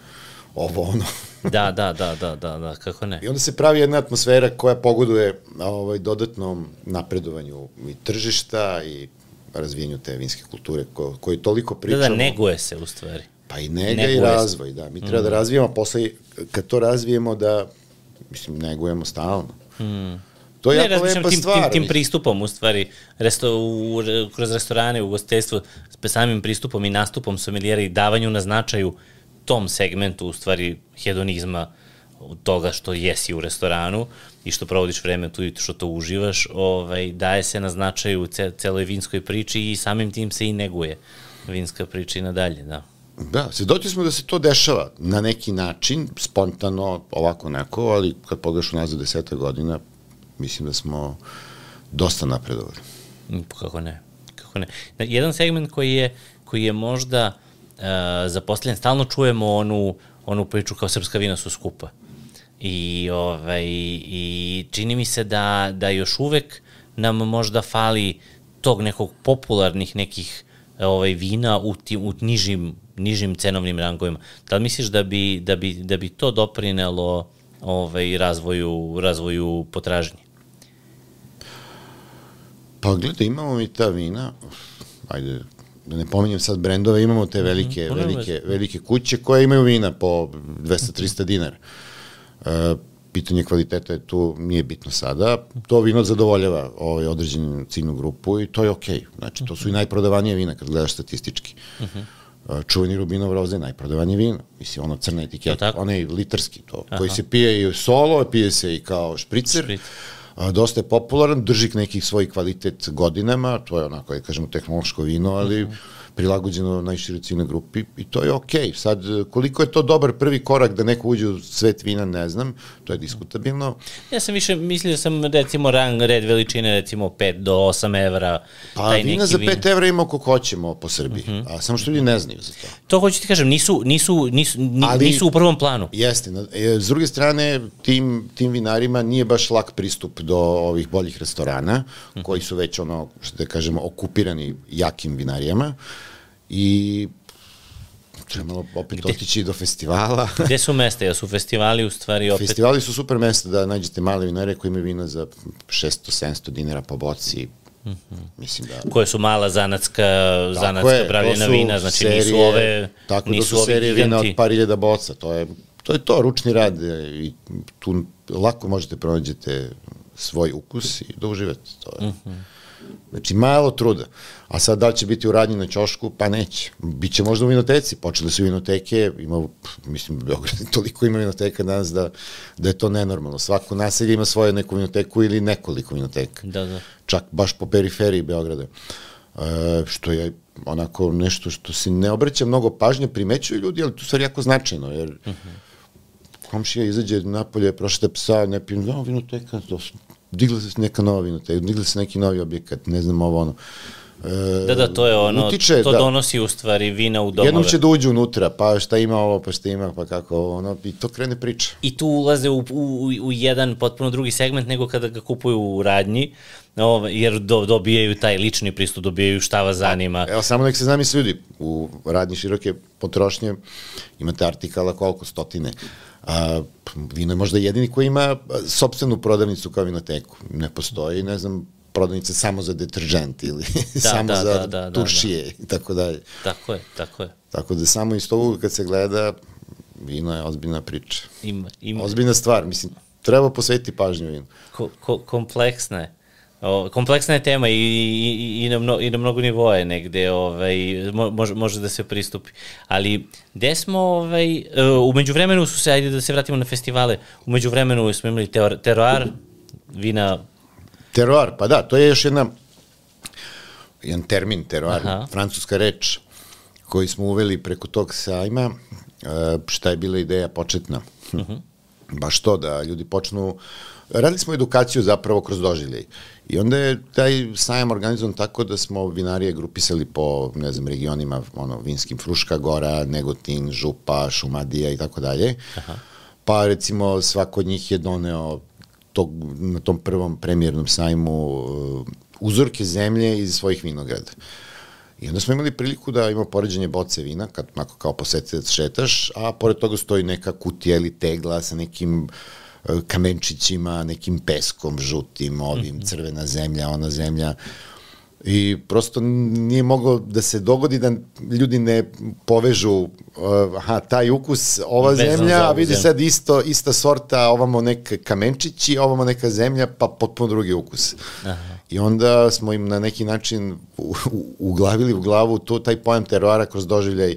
ovo, ono. Da, da, da, da, da, da, kako ne. I onda se pravi jedna atmosfera koja pogoduje ovaj, dodatnom napredovanju i tržišta i razvijenju te vinske kulture ko, koji toliko pričamo. Da, da, neguje se u stvari. Pa i nega neguje i se. razvoj, da. Mi treba mm. da razvijemo, posle, kad to razvijemo, da, mislim, negujemo stalno. Mm. To je ne, jako lepa tim, stvar. tim, tim pristupom, u stvari, resto, u, kroz restorane, u gostestvu, samim pristupom i nastupom sommelijera i davanju na značaju tom segmentu, u stvari, hedonizma, od toga što jesi u restoranu i što provodiš vreme tu i što to uživaš, ovaj, daje se na značaju ce, celoj vinskoj priči i samim tim se i neguje vinska priča i nadalje, da. Da, svedoci smo da se to dešava na neki način, spontano, ovako neko, ali kad pogledaš unazad deseta godina, mislim da smo dosta napredovali. Mm, Kako ne, kako ne. Jedan segment koji je, koji je možda uh, zapostavljen, stalno čujemo onu, onu priču kao srpska vina su skupa. I, ovaj, i čini mi se da, da još uvek nam možda fali tog nekog popularnih nekih ovaj, vina u, ti, u nižim, nižim cenovnim rangovima. Da li misliš da bi, da bi, da bi to doprinelo ovaj, razvoju, razvoju potražnje? Pa gledaj, imamo mi ta vina, ajde, da ne pominjem sad brendove, imamo te velike, Mhm, pa nema velike, velike kuće koje imaju vina po 200-300 dinara. E, pitanje kvaliteta je tu, nije bitno sada. To vino zadovoljava ovaj određenu ciljnu grupu i to je okej. Znači, to su i najprodavanije vina kad gledaš statistički. Mhm. E, čuveni Rubinov roze je najprodavanije vino. Mislim, ono crna etiketa, onaj litarski, to, koji se pije i solo, pije se i kao špricer. Špricer. Dosta je popularan, drži neki svoj kvalitet godinama, to je onako, kažemo, tehnološko vino, ali prilagođeno najširoj ciljnoj grupi i to je okej. Sad, koliko je to dobar prvi korak da neko uđe u svet vina, ne znam, to je diskutabilno. Ja sam više mislio da sam recimo rang red veličine recimo 5 do 8 evra. Pa taj vina neki za vin. 5 evra ima koliko hoćemo po Srbiji, a samo što ljudi ne znaju za to. To hoću ti kažem, nisu, nisu, nisu, ni, Ali- nisu u prvom planu. Jeste. na- e, S druge strane, tim, tim vinarima nije baš lak pristup do ovih boljih restorana, koji su već, ono, što da kažemo, okupirani jakim vinarijama i treba malo opet otići do festivala. Gde su mesta? Ja su festivali u stvari opet... Festivali su super mesta da nađete male vinare koji imaju vina za 600-700 dinara po boci. Mislim da... koje su mala zanatska, zanatska je, to pravljena vina, znači serije, nisu ove, tako nisu da su serije vina giganti. od par iljada boca, to je, to je to, ručni rad e, i tu lako možete pronađete svoj ukus i da uživate. To je. Znači, malo truda. A sad da li će biti u radnji na ćošku? Pa neće. Biće možda u vinoteci. Počele su vinoteke, ima, mislim, u Beogradu toliko ima vinoteka danas da, da je to nenormalno. Svako naselje ima svoju neku vinoteku ili nekoliko vinoteka Da, da. čak baš po periferiji Beograda. E, što je onako nešto što se ne obraća mnogo pažnje, primećuju ljudi, ali to stvari jako značajno, jer uh -huh. komšija izađe napolje, prošete psa, ne pijem, no, vinoteka, to, digla se neka nova vinoteka, digla se neki novi objekat, ne znam ovo ono. E, Da, da, to je ono, utiče, to da. donosi u stvari vina u domove. Jednom će da uđe unutra, pa šta ima ovo, pa šta ima, pa kako ovo, ono, i to krene priča. I tu ulaze u, u, u jedan potpuno drugi segment nego kada ga kupuju u radnji, ovaj, jer do, dobijaju taj lični pristup, dobijaju šta vas zanima. Evo, samo nek se zamisli ljudi, u radnji široke potrošnje imate artikala koliko, stotine. A, vino je možda jedini koji ima a, sopstvenu prodavnicu kao vinoteku. Ne postoji, ne znam, prodavnica samo za detržent ili samo da, za da, da, da, turšije i tako dalje. Tako je, tako je. Tako da samo iz toga kad se gleda, vino je ozbiljna priča. Ima, ima, Ozbiljna stvar, mislim, treba posvetiti pažnju vinu. ko, ko, kompleksna je. O, kompleksna je tema i, i, i, na, mno, i na mnogo nivoje negde ovaj, može, može da se pristupi. Ali gde smo, ovaj, e, umeđu vremenu su se, ajde da se vratimo na festivale, umeđu vremenu smo imali teroar, vina... Teroar, pa da, to je još jedna, jedan termin teroar, Aha. francuska reč koji smo uveli preko tog sajma, e, šta je bila ideja početna. Uh mhm. -huh. Baš to, da ljudi počnu... Radili smo edukaciju zapravo kroz doživljaj. I onda je taj sajam organizovan tako da smo vinarije grupisali po, ne znam, regionima, ono, Vinskim Fruška Gora, Negotin, Župa, Šumadija i tako dalje. Pa recimo svako od njih je doneo tog, na tom prvom premijernom sajmu uh, uzorke zemlje iz svojih vinograda. I onda smo imali priliku da imamo poređenje boce vina, kad onako kao posetilac šetaš, a pored toga stoji neka kutija ili tegla sa nekim uh, kamenčićima, nekim peskom žutim, ovim, mm -hmm. crvena zemlja, ona zemlja. I prosto nije moglo da se dogodi da ljudi ne povežu uh, aha, taj ukus, ova Vezan zemlja, a vidi zemlju. sad isto, ista sorta, ovamo neka kamenčići, ovamo neka zemlja, pa potpuno drugi ukus. Aha. I onda smo im na neki način uglavili u glavu to, taj pojam teroara kroz doživljaj,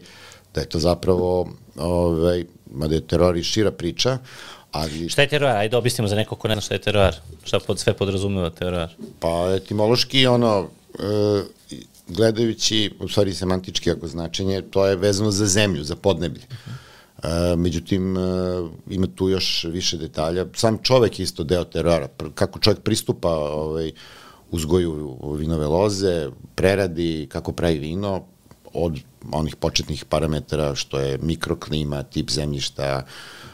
da je to zapravo, ovaj, mada je teror i šira priča, Ali... Šta je teroar? Ajde objasnimo za nekog ko ne zna šta je teroar. Šta pod sve podrazumeva teroar? Pa etimološki ono, e, gledajući, u stvari semantički ako značenje, to je vezano za zemlju, za podneblje. Uh -huh. e, međutim, e, ima tu još više detalja. Sam čovek je isto deo terora. Kako čovek pristupa ovaj, uzgoju vinove loze, preradi, kako pravi vino, od onih početnih parametara što je mikroklima, tip zemljišta,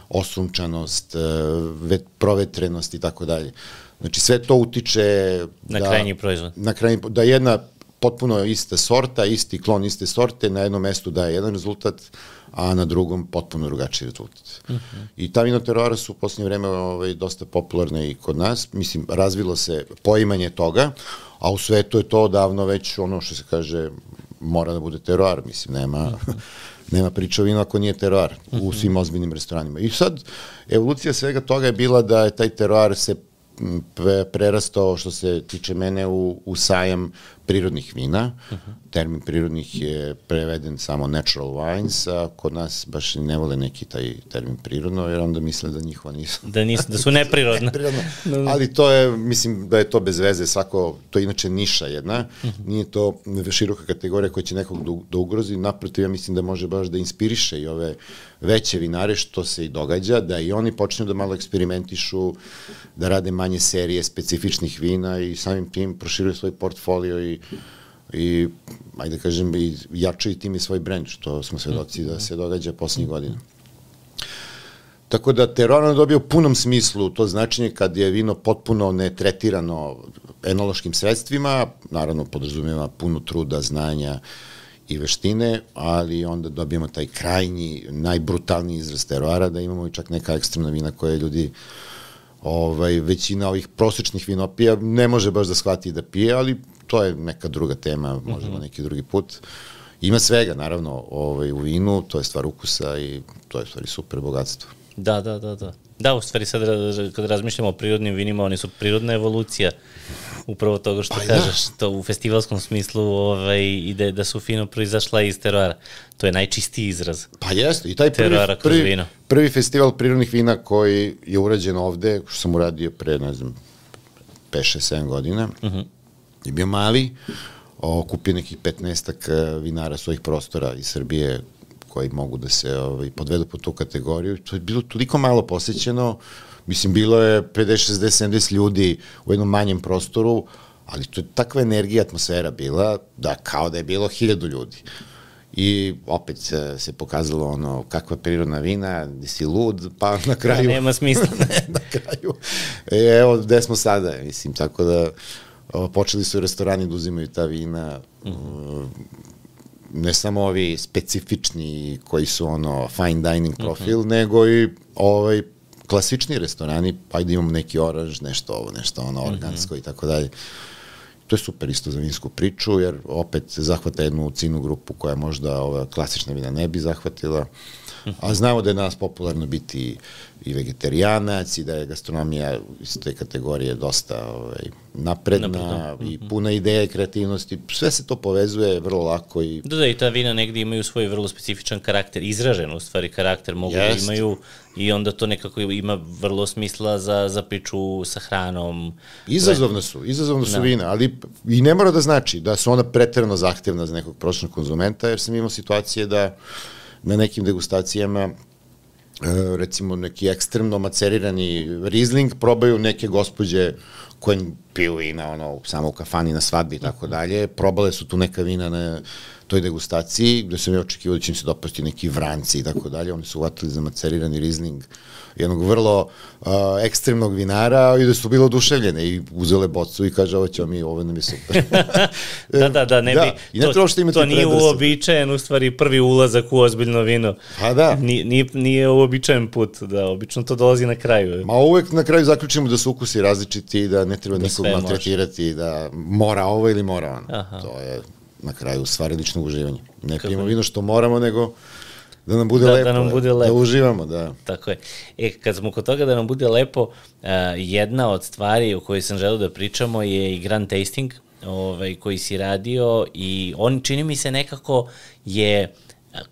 osunčanost, e, provetrenost i tako dalje. Znači sve to utiče na da, krajnji proizvod. Na krajnji, da jedna potpuno ista sorta, isti klon iste sorte, na jednom mestu daje jedan rezultat, a na drugom potpuno drugačiji rezultat. Uh mhm. -huh. I ta vinoterora su u posljednje vreme ovaj, dosta popularne i kod nas. Mislim, razvilo se poimanje toga, a u svetu je to davno već ono što se kaže mora da bude teroar, mislim, nema... Uh mhm. -huh nema vinu ako nije teroar u mhm. svim ozbiljnim restoranima. I sad, evolucija svega toga je bila da je taj teroar se prerastao što se tiče mene u, u sajam prirodnih vina. Uh -huh. Termin prirodnih je preveden samo natural wines, a kod nas baš ne vole neki taj termin prirodno, jer onda misle da njihova nisu. Da, nisu, da su neprirodne. neprirodno. Ali to je, mislim da je to bez veze, svako, to je inače niša jedna, uh -huh. nije to široka kategorija koja će nekog da, da ugrozi, naprotiv ja mislim da može baš da inspiriše i ove veće vinare, što se i događa, da i oni počnu da malo eksperimentišu, da rade manje serije specifičnih vina i samim tim proširuju svoj portfolio i i ajde kažem i jačaju tim i svoj brend što smo svedoci da se događa poslednjih godina. Tako da Terona dobio u punom smislu to značenje kad je vino potpuno netretirano enološkim sredstvima, naravno podrazumeva puno truda, znanja i veštine, ali onda dobijemo taj krajnji, najbrutalniji izraz teroara, da imamo i čak neka ekstremna vina koje ljudi ovaj, većina ovih prosečnih vinopija ne može baš da shvati da pije, ali to je neka druga tema, možemo mm -hmm. neki drugi put. Ima svega, naravno, ovaj, u vinu, to je stvar ukusa i to je stvari super bogatstvo. Da, da, da, da. Da, u stvari sad kad razmišljamo o prirodnim vinima, oni su prirodna evolucija upravo toga što pa, da. kažeš, da. to u festivalskom smislu ovaj, ide da su fino proizašla iz teroara. To je najčistiji izraz. Pa jeste, i taj prvi, prvi, prvi festival prirodnih vina koji je urađen ovde, što sam uradio pre, ne znam, 5-6-7 godina, uh mhm. -huh. Je bio mali, okupio nekih 15 e, vinara svojih prostora iz Srbije koji mogu da se ovaj, podvedu po tu kategoriju. To je bilo toliko malo posećeno, mislim, bilo je 50, 60, 70 ljudi u jednom manjem prostoru, ali to je takva energija, atmosfera bila, da kao da je bilo hiljadu ljudi. I opet se, se pokazalo ono kakva prirodna vina, gde si lud, pa na kraju... Da, nema smisla. na kraju. E, evo, gde smo sada, mislim, tako da počeli su restorani da uzimaju ta vina, mm -hmm ne samo ovi specifični koji su ono fine dining mhm. profil, uh -huh. nego i ovaj klasični restorani, pa ajde imamo neki oranž, nešto ovo, nešto ono mhm. organsko uh i tako dalje. To je super isto za vinsku priču, jer opet zahvata jednu cinu grupu koja možda ova klasična vina ne bi zahvatila. A znamo da je danas popularno biti i vegetarijanac i da je gastronomija iz te kategorije dosta ovaj, napredna Napredno. i mhm. puna ideja i kreativnosti. Sve se to povezuje vrlo lako. I... Da, da, i ta vina negdje imaju svoj vrlo specifičan karakter, izražen u stvari karakter mogu da Jest. da imaju i onda to nekako ima vrlo smisla za, za priču sa hranom. Izazovne su, izazovne su da. vina, ali i ne mora da znači da su ona preterano zahtevna za nekog pročnog konzumenta, jer sam imao situacije da na nekim degustacijama E, recimo neki ekstremno macerirani Riesling probaju neke gospođe koje piju vina ono, samo u kafani na svadbi i tako dalje, probale su tu neka vina na toj degustaciji, gde sam ja očekivao da će im se dopasti neki vranci i tako dalje, oni su uvatili za macerirani Riesling jednog vrlo uh, ekstremnog vinara i da su bilo oduševljene i uzele bocu i kaže ovo ćemo mi, ovo nam je super. da, da, da, ne da, bi, i ne to, to nije uobičajen, u stvari prvi ulazak u ozbiljno vino. Pa da. Nije, nije, nije uobičajen put, da, obično to dolazi na kraju. Ma uvek na kraju zaključimo da su ukusi različiti i da ne treba da nikog maltretirati, da mora ovo ili mora ono. Aha. To je na kraju stvari ličnog uživanja. Ne pijemo vino što moramo, nego da nam bude da, lepo. Da nam bude lepo. Da uživamo, da. Tako je. E, kad smo kod toga da nam bude lepo, uh, jedna od stvari o kojoj sam želeo da pričamo je i grand tasting ovaj, koji si radio i on čini mi se nekako je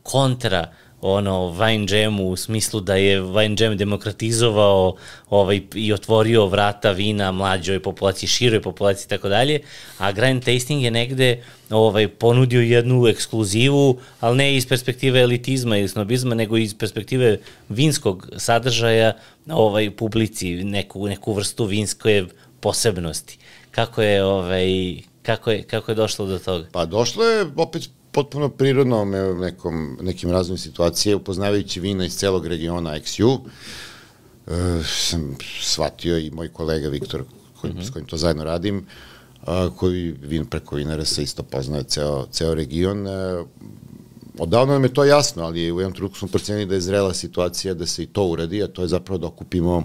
kontra uh, ono Wine Jamu u smislu da je Wine Jam demokratizovao ovaj, i otvorio vrata vina mlađoj populaciji, široj populaciji i tako dalje, a Grand Tasting je negde ovaj, ponudio jednu ekskluzivu, ali ne iz perspektive elitizma ili snobizma, nego iz perspektive vinskog sadržaja ovaj, publici, neku, neku vrstu vinske posebnosti. Kako je, ovaj, kako je, kako je došlo do toga? Pa došlo je opet potpuno prirodno me nekom, nekim razvojim situacije, upoznavajući vina iz celog regiona XU, e, sam shvatio i moj kolega Viktor, koj, mm -hmm. s kojim to zajedno radim, a, koji vin preko vinara se isto poznaje ceo, ceo region. E, odavno nam je to jasno, ali u jednom trenutku smo procenili da je zrela situacija da se i to uradi, a to je zapravo da okupimo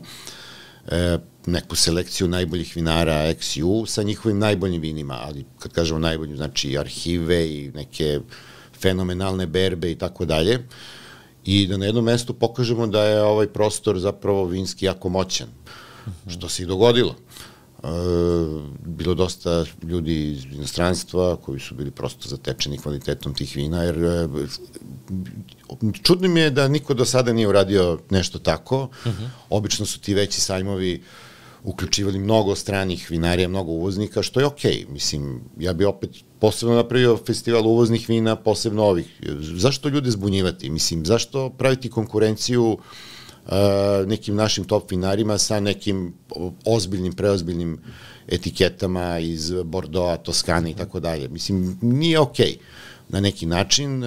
e, neku selekciju najboljih vinara XU sa njihovim najboljim vinima, ali kad kažemo najboljim, znači arhive i neke fenomenalne berbe i tako dalje. I da na jednom mestu pokažemo da je ovaj prostor zapravo vinski jako moćan, što se i dogodilo. E, bilo dosta ljudi iz inostranstva koji su bili prosto zatečeni kvalitetom tih vina, jer e, čudno mi je da niko do sada nije uradio nešto tako. Uh -huh. Obično su ti veći sajmovi uključivali mnogo stranih vinarija, mnogo uvoznika, što je okej. Okay. Mislim, ja bi opet posebno napravio festival uvoznih vina, posebno ovih. Zašto ljude zbunjivati? Mislim, zašto praviti konkurenciju uh, nekim našim top vinarima sa nekim ozbiljnim, preozbiljnim etiketama iz Bordeaux, Toskane i tako dalje. Mislim, nije okej. Okay na neki način.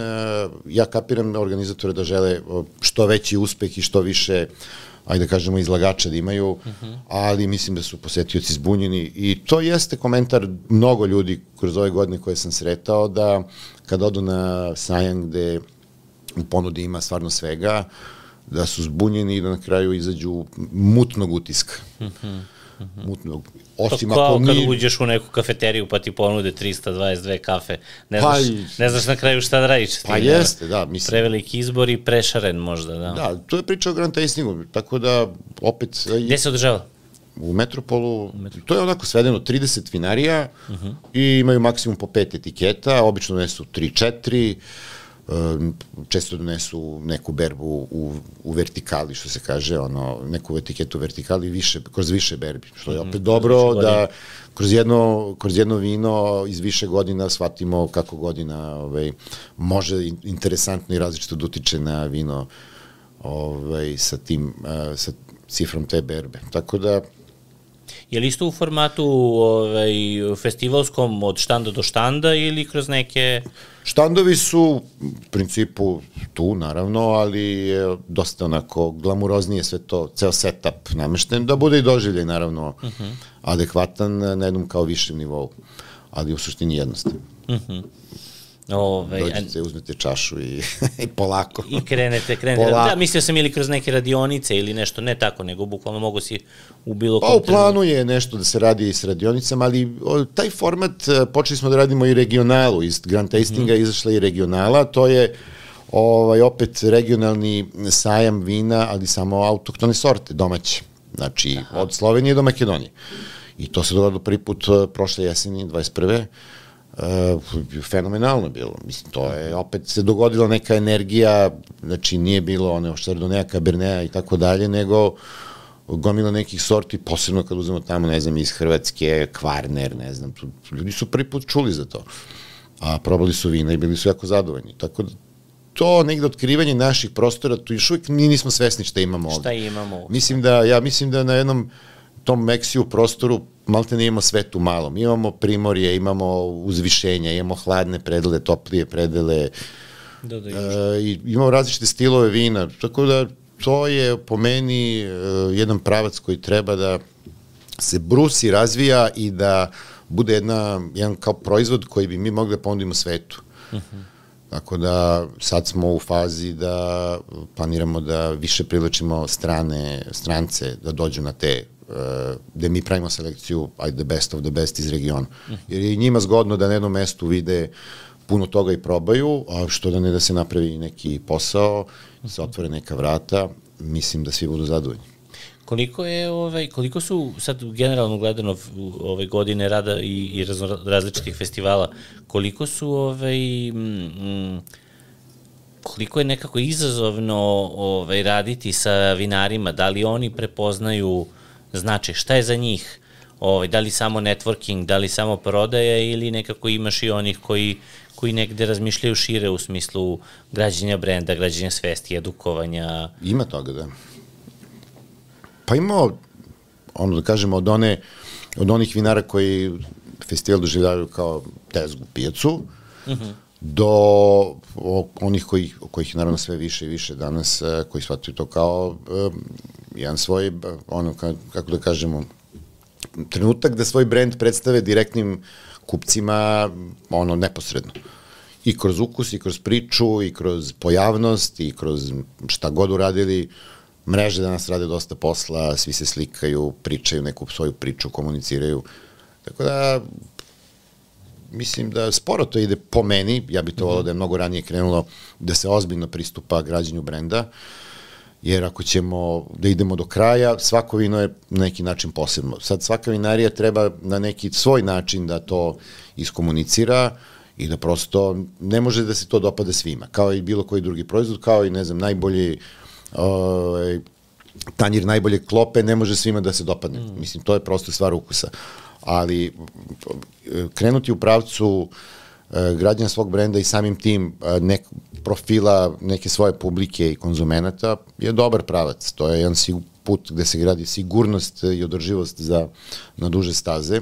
Ja kapiram organizatore da žele što veći uspeh i što više ajde da kažemo, izlagača da imaju, uh -huh. ali mislim da su posetioci zbunjeni i to jeste komentar mnogo ljudi kroz ove godine koje sam sretao, da kad odu na sajam gde u ponudi ima stvarno svega, da su zbunjeni i da na kraju izađu mutnog utiska. -hmm. mutnog. Osim to kao ako kad mi... uđeš u neku kafeteriju pa ti ponude 322 kafe, ne pa znaš, ne znaš na kraju šta da radiš. Pa tim, jeste, da. Mislim. Preveliki izbor i prešaren možda, da. Da, to je priča o Grand Tastingu, tako da opet... Gde se održava? U Metropolu, Metropolu. to je onako svedeno 30 vinarija uh -huh. i imaju maksimum po pet etiketa, obično ne su 3-4, često donesu neku berbu u, u vertikali, što se kaže, ono, neku etiketu vertikali više, kroz više berbi, što je mhm, opet dobro da kroz jedno, kroz jedno vino iz više godina shvatimo kako godina ovaj, može interesantno i različito da utiče na vino ovaj, sa tim, sa cifrom te berbe. Tako da, Je li isto u formatu ovaj, festivalskom od štanda do štanda ili kroz neke... Štandovi su u principu tu, naravno, ali je dosta onako glamuroznije sve to, ceo setup namešten, da bude i doživljaj, naravno, uh. -huh. adekvatan na jednom kao višem nivou, ali u suštini jednostavno. Uh mhm. -huh. Ove, Dođete, uzmete čašu i, i polako. I krenete, krenete. Polako. Da, mislio sam ili kroz neke radionice ili nešto, ne tako, nego bukvalno mogu si u bilo Pa u planu je nešto da se radi i s radionicama, ali o, taj format, e, počeli smo da radimo i regionalu, iz Grand Tastinga mm izašla i regionala, to je ovaj, opet regionalni sajam vina, ali samo autoktone sorte, domaće. Znači, Aha. od Slovenije do Makedonije. I to se dogodilo prvi put uh, prošle jeseni, 21. Uh, fenomenalno bilo. Mislim, to je, opet se dogodila neka energija, znači nije bilo one oštardonea, kabernea i tako dalje, nego gomila nekih sorti, posebno kad uzmemo tamo, ne znam, iz Hrvatske, Kvarner, ne znam, ljudi su prvi put čuli za to. A probali su vina i bili su jako zadovoljni. Tako da to negde otkrivanje naših prostora, tu još uvijek mi nismo svesni šta imamo ovde. Šta imamo ovde? Mislim da, ja mislim da na jednom tom Meksiju prostoru malte ne imamo sve tu malo. Mi imamo primorje, imamo uzvišenja, imamo hladne predele, toplije predele, da, da, e, i imamo različite stilove vina, tako da to je po meni e, jedan pravac koji treba da se brusi, razvija i da bude jedna, jedan kao proizvod koji bi mi mogli da ponudimo svetu. Uh mhm. -huh. Tako da sad smo u fazi da planiramo da više privlačimo strane, strance da dođu na te uh, gde mi pravimo selekciju ajde the best of the best iz regiona. Jer je njima zgodno da na jednom mestu vide puno toga i probaju, a što da ne da se napravi neki posao, se otvore neka vrata, mislim da svi budu zadovoljni. Koliko je ovaj koliko su sad generalno gledano ove godine rada i i različitih festivala koliko su ovaj mm, koliko je nekako izazovno ovaj raditi sa vinarima da li oni prepoznaju znači šta je za njih ovaj da li samo networking da li samo prodaja ili nekako imaš i onih koji koji negde razmišljaju šire u smislu građenja brenda, građenja svesti, edukovanja. Ima toga, da. Pa imamo, ono da kažemo, od, one, od onih vinara koji festival doživljavaju kao tezgu pijacu, mhm. -huh. do onih koji, kojih naravno sve više i više danas, e, koji shvataju to kao um, jedan svoj, ono, kako da kažemo, trenutak da svoj brend predstave direktnim kupcima ono neposredno. I kroz ukus, i kroz priču, i kroz pojavnost, i kroz šta god uradili, mreže danas rade dosta posla, svi se slikaju, pričaju neku svoju priču, komuniciraju. Tako da, mislim da sporo to ide po meni, ja bih to volao da je mnogo ranije krenulo da se ozbiljno pristupa građanju brenda, jer ako ćemo da idemo do kraja, svako vino je na neki način posebno. Sad svaka vinarija treba na neki svoj način da to iskomunicira i da prosto ne može da se to dopada svima, kao i bilo koji drugi proizvod, kao i ne znam, najbolji ovaj, tanjir najbolje klope ne može svima da se dopadne. Mm. Mislim, to je prosto stvar ukusa. Ali krenuti u pravcu e, građana svog brenda i samim tim e, nek, profila neke svoje publike i konzumenata je dobar pravac. To je jedan put gde se gradi sigurnost i održivost za, na duže staze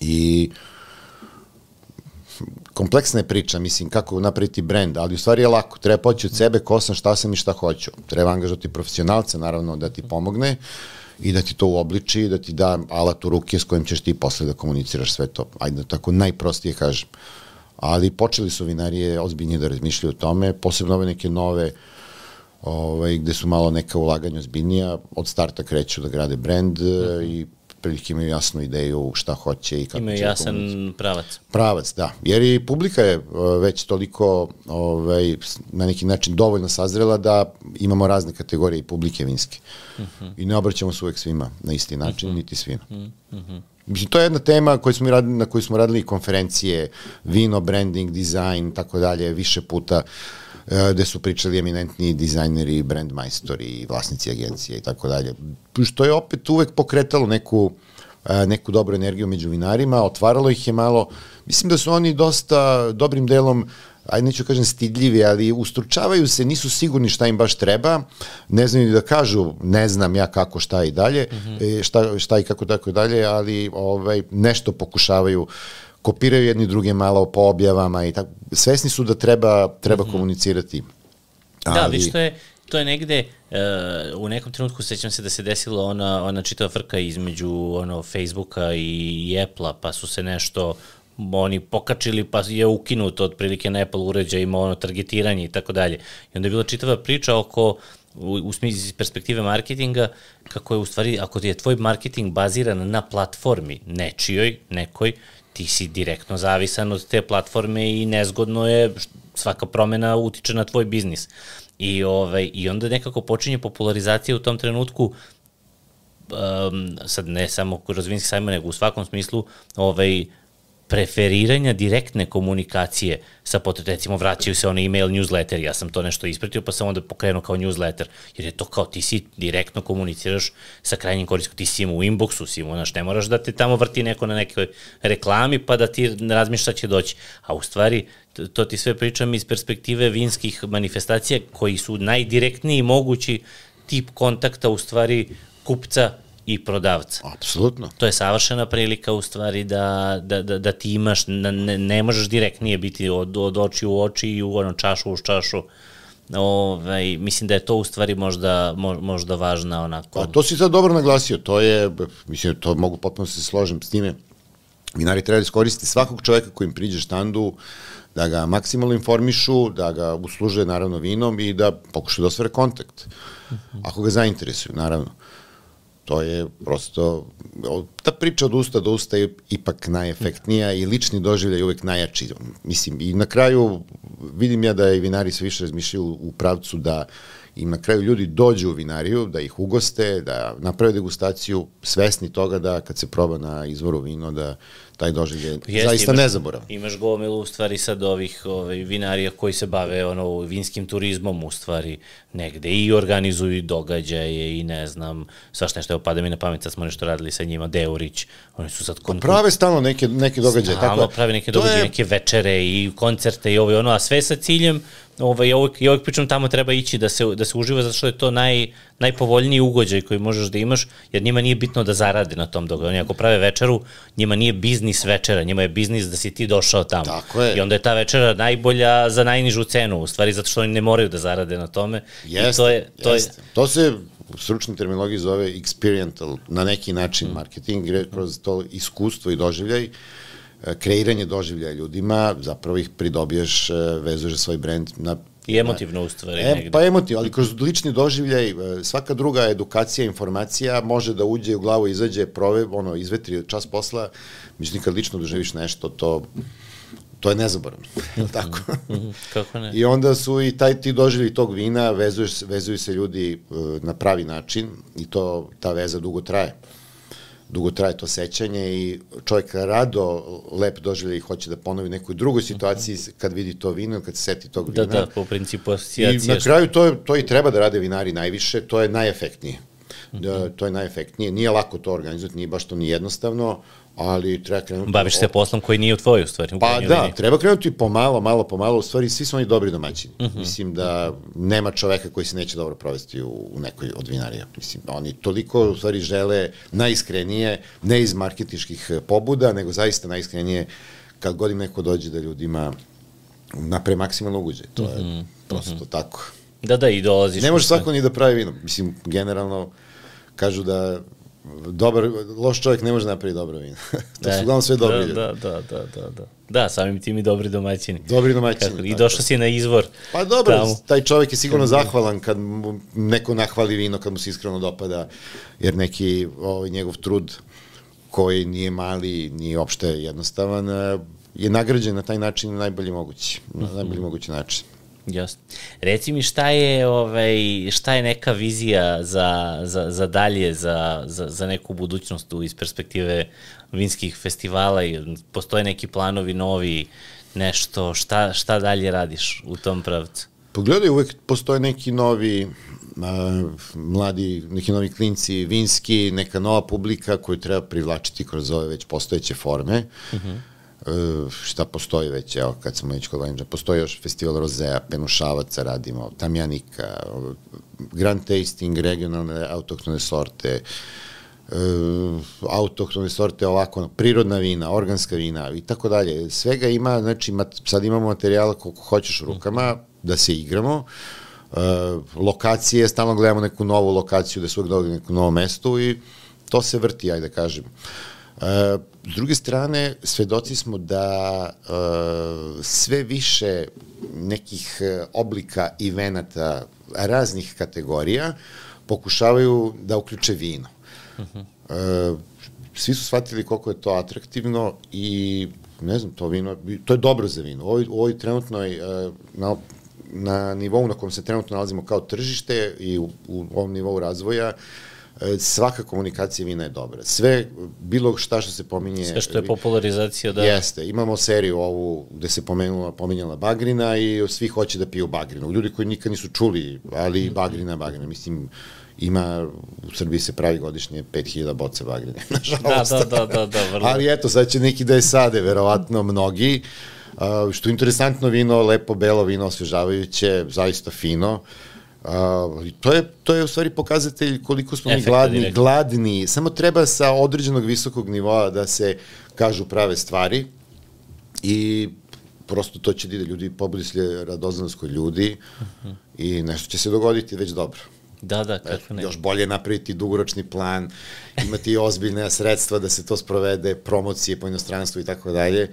i uh, kompleksna je priča, mislim, kako napraviti brend, ali u stvari je lako, treba poći od sebe, ko sam, šta sam i šta hoću. Treba angažati profesionalca, naravno, da ti pomogne i da ti to uobliči, da ti da alat u ruke s kojim ćeš ti posle da komuniciraš sve to. Ajde, tako najprostije kažem. Ali počeli su vinarije ozbiljnije da razmišljaju o tome, posebno ove neke nove ovaj, gde su malo neka ulaganja ozbiljnija, od starta kreću da grade brend mm -hmm. i prilike imaju jasnu ideju šta hoće i kako imaju će da jasan pravac. Pravac, da. Jer i publika je uh, već toliko ovaj, na neki način dovoljno sazrela da imamo razne kategorije i publike vinske. Uh mhm. -huh. I ne obraćamo se uvek svima na isti način, uh mhm. -huh. niti svima. Uh mhm. -huh. Mislim, to je jedna tema koju smo radili, na kojoj smo radili konferencije, vino, branding, dizajn, tako dalje, više puta. Uh, E, gde su pričali eminentni dizajneri, brand majstori, vlasnici agencije i tako dalje. Što je opet uvek pokretalo neku e, neku dobru energiju među vinarima, otvaralo ih je malo, mislim da su oni dosta dobrim delom ajde neću kažem stidljivi, ali ustručavaju se, nisu sigurni šta im baš treba, ne znaju da kažu ne znam ja kako šta i dalje, mm -hmm. šta, šta i kako tako dalje, ali ovaj, nešto pokušavaju kopiraju jedni druge malo po objavama i tako. Svesni su da treba, treba mm -hmm. komunicirati. Da, Ali... Da, viš, to je, to je negde, uh, u nekom trenutku sećam se da se desila ona, ona čitava frka između ono, Facebooka i Apple-a, pa su se nešto oni pokačili pa je ukinuto otprilike na Apple uređajima ono targetiranje i tako dalje. I onda je bila čitava priča oko u, u smislu perspektive marketinga, kako je u stvari, ako je tvoj marketing baziran na platformi nečijoj, nekoj, ti si direktno zavisan od te platforme i nezgodno je svaka promena utiče na tvoj biznis. I, ovaj, I onda nekako počinje popularizacija u tom trenutku um, sad ne samo kroz vinski sajma, nego u svakom smislu ovaj, preferiranja direktne komunikacije sa potretom, recimo vraćaju se one email newsletter, ja sam to nešto ispratio pa sam onda pokrenuo kao newsletter, jer je to kao ti si direktno komuniciraš sa krajnjim koriskom, ti si im u inboxu, si im, znaš, ne moraš da te tamo vrti neko na nekoj reklami pa da ti razmišlja će doći, a u stvari to ti sve pričam iz perspektive vinskih manifestacija koji su najdirektniji mogući tip kontakta u stvari kupca i prodavca. Apsolutno. To je savršena prilika u stvari da, da, da, da ti imaš, ne, ne možeš direktnije biti od, od oči u oči i u ono čašu u čašu. Ovaj, mislim da je to u stvari možda, možda važna onako. A to si sad dobro naglasio, to je, mislim, to mogu potpuno se složim s time. Vinari treba da iskoristiti svakog čoveka koji im priđe štandu, da ga maksimalno informišu, da ga usluže naravno vinom i da pokušaju da osvare kontakt. Ako ga zainteresuju, naravno. To je prosto, ta priča od usta do usta je ipak najefektnija i lični doživljaj je uvek najjači. Mislim, i na kraju vidim ja da i vinari sve više razmišljaju u pravcu da im na kraju ljudi dođu u vinariju, da ih ugoste, da naprave degustaciju, svesni toga da kad se proba na izvoru vino, da taj doživljaj pa zaista imaš, nezaborav. Imaš gomilu u stvari sad ovih ovaj, vinarija koji se bave ono, vinskim turizmom u stvari negde i organizuju događaje i ne znam, svašta nešto, evo pada mi na pamet, sad smo nešto radili sa njima, Deurić, oni su sad... Kon... Prave stalno neke, neke događaje. Stalno tako, prave neke događaje, je... neke večere i koncerte i ovo i ono, a sve sa ciljem ovaj, ja uvijek, ja uvijek pričam tamo treba ići da se, da se uživa zato što je to naj, najpovoljniji ugođaj koji možeš da imaš, jer njima nije bitno da zarade na tom događaju. Oni ako prave večeru, njima nije biznis večera, njima je biznis da si ti došao tamo. Tako je. I onda je ta večera najbolja za najnižu cenu, u stvari zato što oni ne moraju da zarade na tome. Jeste, I to je, to jeste. Je, to se u stručnoj terminologiji zove experiential, na neki način mm. marketing, gre kroz to iskustvo i doživljaj. Uh, kreiranje doživljaja ljudima, zapravo ih pridobiješ, e, vezuješ svoj brend na I emotivno u stvari. E, negde. Pa emotivno, ali kroz lični doživljaj, e, svaka druga edukacija, informacija može da uđe u glavu, izađe, prove, ono, izvetri čas posla, međutim kad lično doživiš nešto, to to je nezaboravno, tako? Mhm, kako ne? I onda su i taj ti doživlji tog vina, vezuješ, vezuju se ljudi na pravi način i to, ta veza dugo traje dugo traje to sećanje i čovjek rado lep doživlja i hoće da ponovi nekoj drugoj situaciji kad vidi to vino, kad se seti tog da, vina. Da, da, po principu asocijacije. I na kraju to, to i treba da rade vinari najviše, to je najefektnije. Da, to je najefektnije. Nije lako to organizovati, nije baš to ni jednostavno, ali treba krenuti... Baviš se poslom koji nije u tvojoj, u stvari. U pa da, vini. treba krenuti pomalo, malo pomalo, u stvari svi su oni dobri domaćini. Uh mhm. -huh. Mislim da nema čoveka koji se neće dobro provesti u, u nekoj od vinarija. Mislim, oni toliko u stvari žele najiskrenije, ne iz marketičkih pobuda, nego zaista najiskrenije kad god im neko dođe da ljudima napre maksimalno uguđe. To je uh mhm. -huh. prosto uh mhm. -huh. tako. Da, da, i dolaziš. Ne može svako ni da pravi vino. Mislim, generalno, kažu da dobar, loš čovjek ne može napraviti dobro vino. to su uglavnom sve dobri da, da, da, da, da, da. Da, samim tim i dobri domaćini. Dobri domaćini. Kako, I došao si na izvor. Pa dobro, tamo. taj čovjek je sigurno zahvalan kad mu neko nahvali vino, kad mu se iskreno dopada, jer neki ovaj, njegov trud koji nije mali, nije opšte jednostavan, eh, je nagrađen na taj način na najbolji mogući, na mhm. najbolji mogući način. Jasno. Reci mi šta je, ovaj, šta je neka vizija za, za, za dalje, za, za, za neku budućnost iz perspektive vinskih festivala i postoje neki planovi novi, nešto, šta, šta dalje radiš u tom pravcu? Pogledaj, uvek postoje neki novi uh, mladi, neki novi klinci vinski, neka nova publika koju treba privlačiti kroz ove već postojeće forme. Uh mhm. -huh šta postoji već, evo, kad smo već kod Lenđa, postoji još festival Rozea, Penušavaca radimo, Tamjanika, Grand Tasting, regionalne autohtone sorte, e, autohtone sorte ovako, prirodna vina, organska vina i tako dalje. Svega ima, znači mat, sad imamo materijala koliko hoćeš u rukama da se igramo, lokacije, stalno gledamo neku novu lokaciju da uvek dođe neku novo mesto i to se vrti, ajde da kažem. E, S druge strane, svedoci smo da uh, sve više nekih e, oblika i venata raznih kategorija pokušavaju da uključe vino. Uh -huh. uh, svi su shvatili koliko je to atraktivno i ne znam, to vino, to je dobro za vino. Ovo, ovo je trenutno e, na, na nivou na kom se trenutno nalazimo kao tržište i u, u ovom nivou razvoja, e, svaka komunikacija vina je dobra. Sve, bilo šta što se pominje... Sve što je popularizacija, da... Jeste. Imamo seriju ovu gde se pomenula, pominjala Bagrina i svi hoće da piju Bagrinu. Ljudi koji nikad nisu čuli, ali Bagrina, Bagrina. Mislim, ima, u Srbiji se pravi godišnje 5000 boce bagrine, nažalost. Da, da, da, da, da vrlo. Ali eto, sad će neki da je sade, verovatno mnogi. Uh, što je interesantno vino, lepo belo vino, osvežavajuće, zaista fino. Uh, to, je, to je u stvari pokazatelj koliko smo mi gladni, direkt. gladni. Samo treba sa određenog visokog nivoa da se kažu prave stvari i prosto to će da ide ljudi, pobudisli radoznanost kod ljudi uh -huh. i nešto će se dogoditi već dobro. Da, da, kako ne. Još bolje napraviti dugoročni plan, imati ozbiljne sredstva da se to sprovede, promocije po inostranstvu i tako dalje.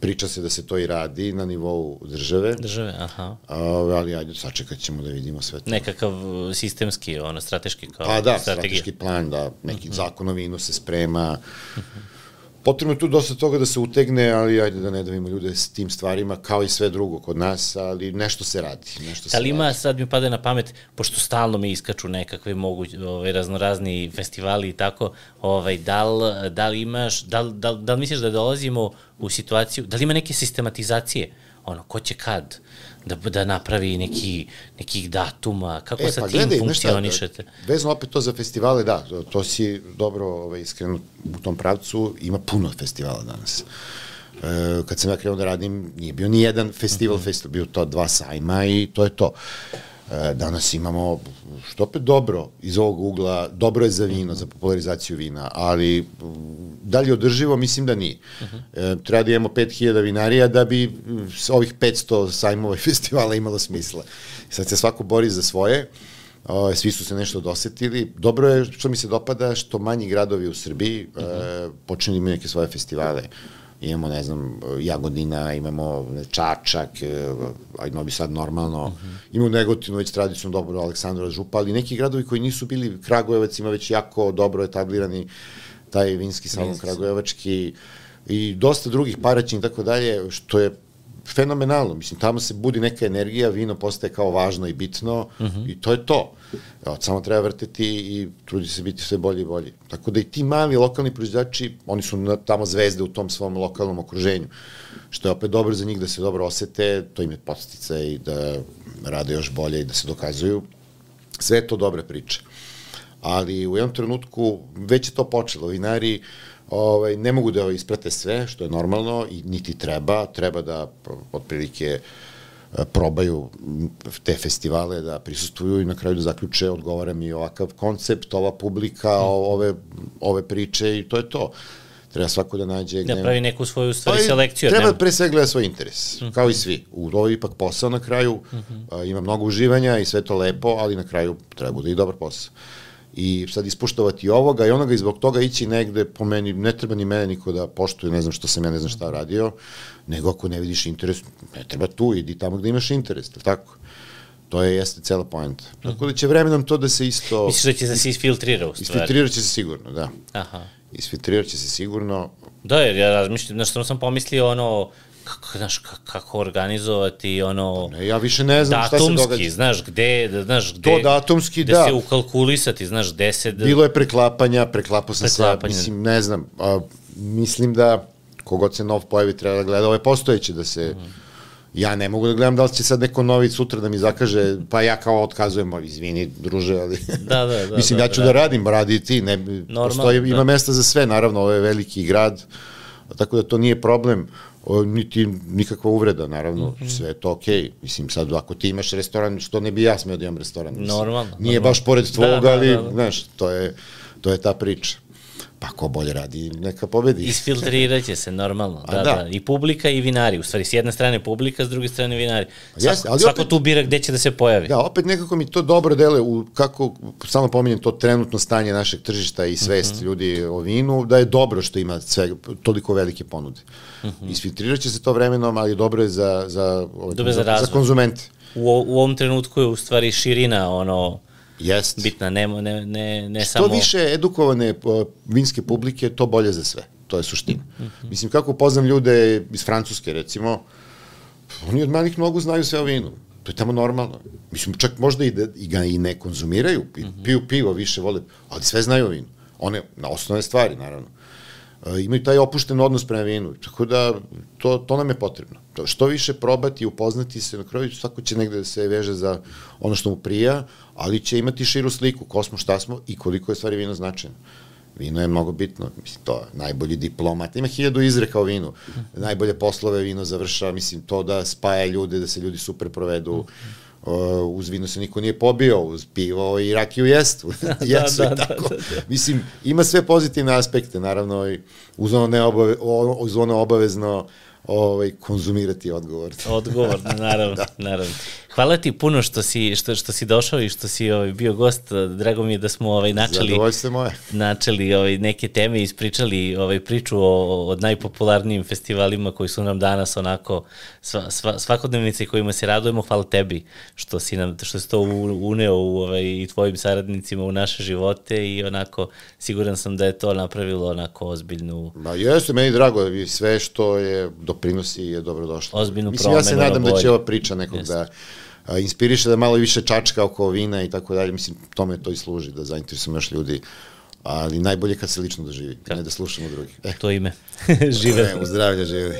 Priča se da se to i radi na nivou države. Države, aha. ali ajde, sačekat ćemo da vidimo sve to. Nekakav sistemski, ono, strateški kao Pa da, strategija. strateški plan, da, neki uh -huh. zakon o vinu se sprema. Uh -huh potrebno je tu dosta toga da se utegne, ali ajde da ne davimo ljude s tim stvarima, kao i sve drugo kod nas, ali nešto se radi. Nešto se ali ima, radi. sad mi pada na pamet, pošto stalno mi iskaču nekakve moguć, ovaj, raznorazni festivali i tako, ovaj, da, li, da li imaš, da li, da, li, da li misliš da dolazimo u situaciju, da li ima neke sistematizacije, ono, ko će kad, da, da napravi neki, nekih datuma, kako e, sa pa, tim gledaj, funkcionišete? Šta, vezno opet to za festivale, da, to, to si dobro ovaj, iskreno u tom pravcu, ima puno festivala danas. E, kad sam ja krenuo da radim, nije bio ni jedan festival, mhm. -huh. festival, bio to dva sajma i to je to. E, danas imamo, što opet dobro iz ovog ugla, dobro je za vino, za popularizaciju vina, ali da li održivo, mislim da nije. Uh -huh. e, treba da imamo 5000 vinarija da bi ovih 500 sajmova i festivala imalo smisla. Sad se svako bori za svoje, o, svi su se nešto dosetili. Dobro je, što mi se dopada, što manji gradovi u Srbiji uh -huh. e, počinu da imaju neke svoje festivale imamo, ne znam, Jagodina, imamo Čačak, ajde Novi Sad normalno, uh -huh. imamo Negotinu već tradicionalno dobro Aleksandra Župa, ali neki gradovi koji nisu bili, Kragujevac ima već jako dobro etablirani taj vinski salon Kragujevački i dosta drugih paraćin i tako dalje, što je fenomenalno. Mislim, tamo se budi neka energija, vino postaje kao važno i bitno uh. -huh. i to je to. Evo, samo treba vrteti i trudi se biti sve bolje i bolje. Tako da i ti mali lokalni proizvođači, oni su na, tamo zvezde u tom svom lokalnom okruženju, što je opet dobro za njih da se dobro osete, to im je postica i da rade još bolje i da se dokazuju. Sve je to dobre priče. Ali u jednom trenutku već je to počelo. Vinari ovaj, ne mogu da isprate sve, što je normalno, i niti treba, treba da otprilike e, probaju te festivale, da prisustuju i na kraju da zaključe, odgovara mi ovakav koncept, ova publika, ove, ove priče i to je to. Treba svako da nađe... Da pravi neku svoju stvari pa selekciju. Treba pre sve gleda svoj interes, mm -hmm. kao i svi. U ovo je ipak posao na kraju, mm -hmm. a, ima mnogo uživanja i sve to lepo, ali na kraju treba bude i dobar posao i sad ispuštovati ovoga i onoga i zbog toga ići negde, po meni, ne treba ni mene niko da poštuje, ne znam što sam ja, ne znam šta radio, nego ako ne vidiš interes, ne treba tu, idi tamo gde imaš interes, tako? To je, jeste cela poenta. Tako da će vremenom to da se isto... Misliš da će da se isfiltrira u stvari? Isfiltrirat će se sigurno, da. Aha. Isfiltrirat će se sigurno. Da, jer ja razmišljam, znaš, sam pomislio ono, kako, znaš, kako organizovati ono... Ne, ja više ne znam šta se događa. Datumski, znaš, gde, da, znaš, gde... To datumski, gde da. se ukalkulisati, znaš, gde se... Da... Bilo je preklapanja, preklapao sam se, mislim, ne znam, a, mislim da kogod se nov pojavi treba da gleda ove postojeće, da se... Mm. Ja ne mogu da gledam da li će sad neko novi sutra da mi zakaže, pa ja kao otkazujem, izvini, druže, ali... Da, da, da. mislim, da, ja ću da, da radim, radi ti, ne, Normal, postoji, da. ima mesta za sve, naravno, ovo je veliki grad, tako da to nije problem niti nikakva uvreda, naravno, mm -hmm. sve je to okej. Okay. Mislim, sad, ako ti imaš restoran, što ne bi ja smeo da imam restoran? Mislim, normalno. Nije normalno. baš pored tvoga, da, da, ali, da, da. znaš, to je, to je ta priča pa ko bolje radi, neka pobedi. Isfiltrirat će se normalno, da, da, da. I publika i vinari, u stvari, s jedne strane publika, s druge strane vinari. Svako, Jeste, ali svako opet, tu bira gde će da se pojavi. Da, opet nekako mi to dobro dele, u, kako, samo pominjem to trenutno stanje našeg tržišta i svest uh mhm. -huh. ljudi o vinu, da je dobro što ima sve, toliko velike ponude. Uh mhm. -huh. Isfiltrirat će se to vremenom, ali dobro je za, za, dobro za, za, za konzumente. U, u ovom trenutku je u stvari širina ono Jest. bitna, ne, ne, ne, ne Što samo... više edukovane vinske publike, to bolje za sve. to je suština. Mm -hmm. Mislim, kako poznam ljude iz Francuske, recimo, oni od malih nogu znaju sve o vinu. To je tamo normalno. Mislim, čak možda i, da, i ga i ne konzumiraju, piju pivo, više vole, ali sve znaju o vinu. One, na osnovne stvari, naravno. Imaju taj opušten odnos prema vinu, tako da to, to nam je potrebno. To, što više probati, upoznati se, na kraju svako će negde da se veže za ono što mu prija, ali će imati širu sliku, ko smo, šta smo i koliko je stvari vino značajno. Vino je mnogo bitno, mislim, to je najbolji diplomat. Ima hiljadu izreka o vinu. Najbolje poslove vino završava, mislim, to da spaja ljude, da se ljudi super provedu. Uh, uz vino se niko nije pobio, uz pivo i rakiju jestu. jesu da, da, i tako. Da, da, da. Mislim, ima sve pozitivne aspekte, naravno, uz ono, neobave, uz ono obavezno ovaj, konzumirati odgovor. Odgovor, naravno, da. naravno. Hvala ti puno što si, što, što si došao i što si ovaj, bio gost. Drago mi je da smo ovaj, načeli, moje. načeli ovaj, neke teme i ispričali ovaj, priču o, o najpopularnijim festivalima koji su nam danas onako sva, sva, svakodnevnice kojima se radujemo. Hvala tebi što si, nam, što si to uneo u, ovaj, i tvojim saradnicima u naše živote i onako siguran sam da je to napravilo onako ozbiljnu... Ma jeste, meni drago da sve što je doprinosi je dobrodošlo. Ozbiljnu Mislim, ja se nadam da će ova priča nekog Jeste. da inspiriše da malo više čačka oko vina i tako dalje. Mislim, tome to i služi, da zainteresujem još ljudi. Ali najbolje kad se lično doživi, ne da slušamo drugi. E. To ime. Žive. E, u zdravlje živi.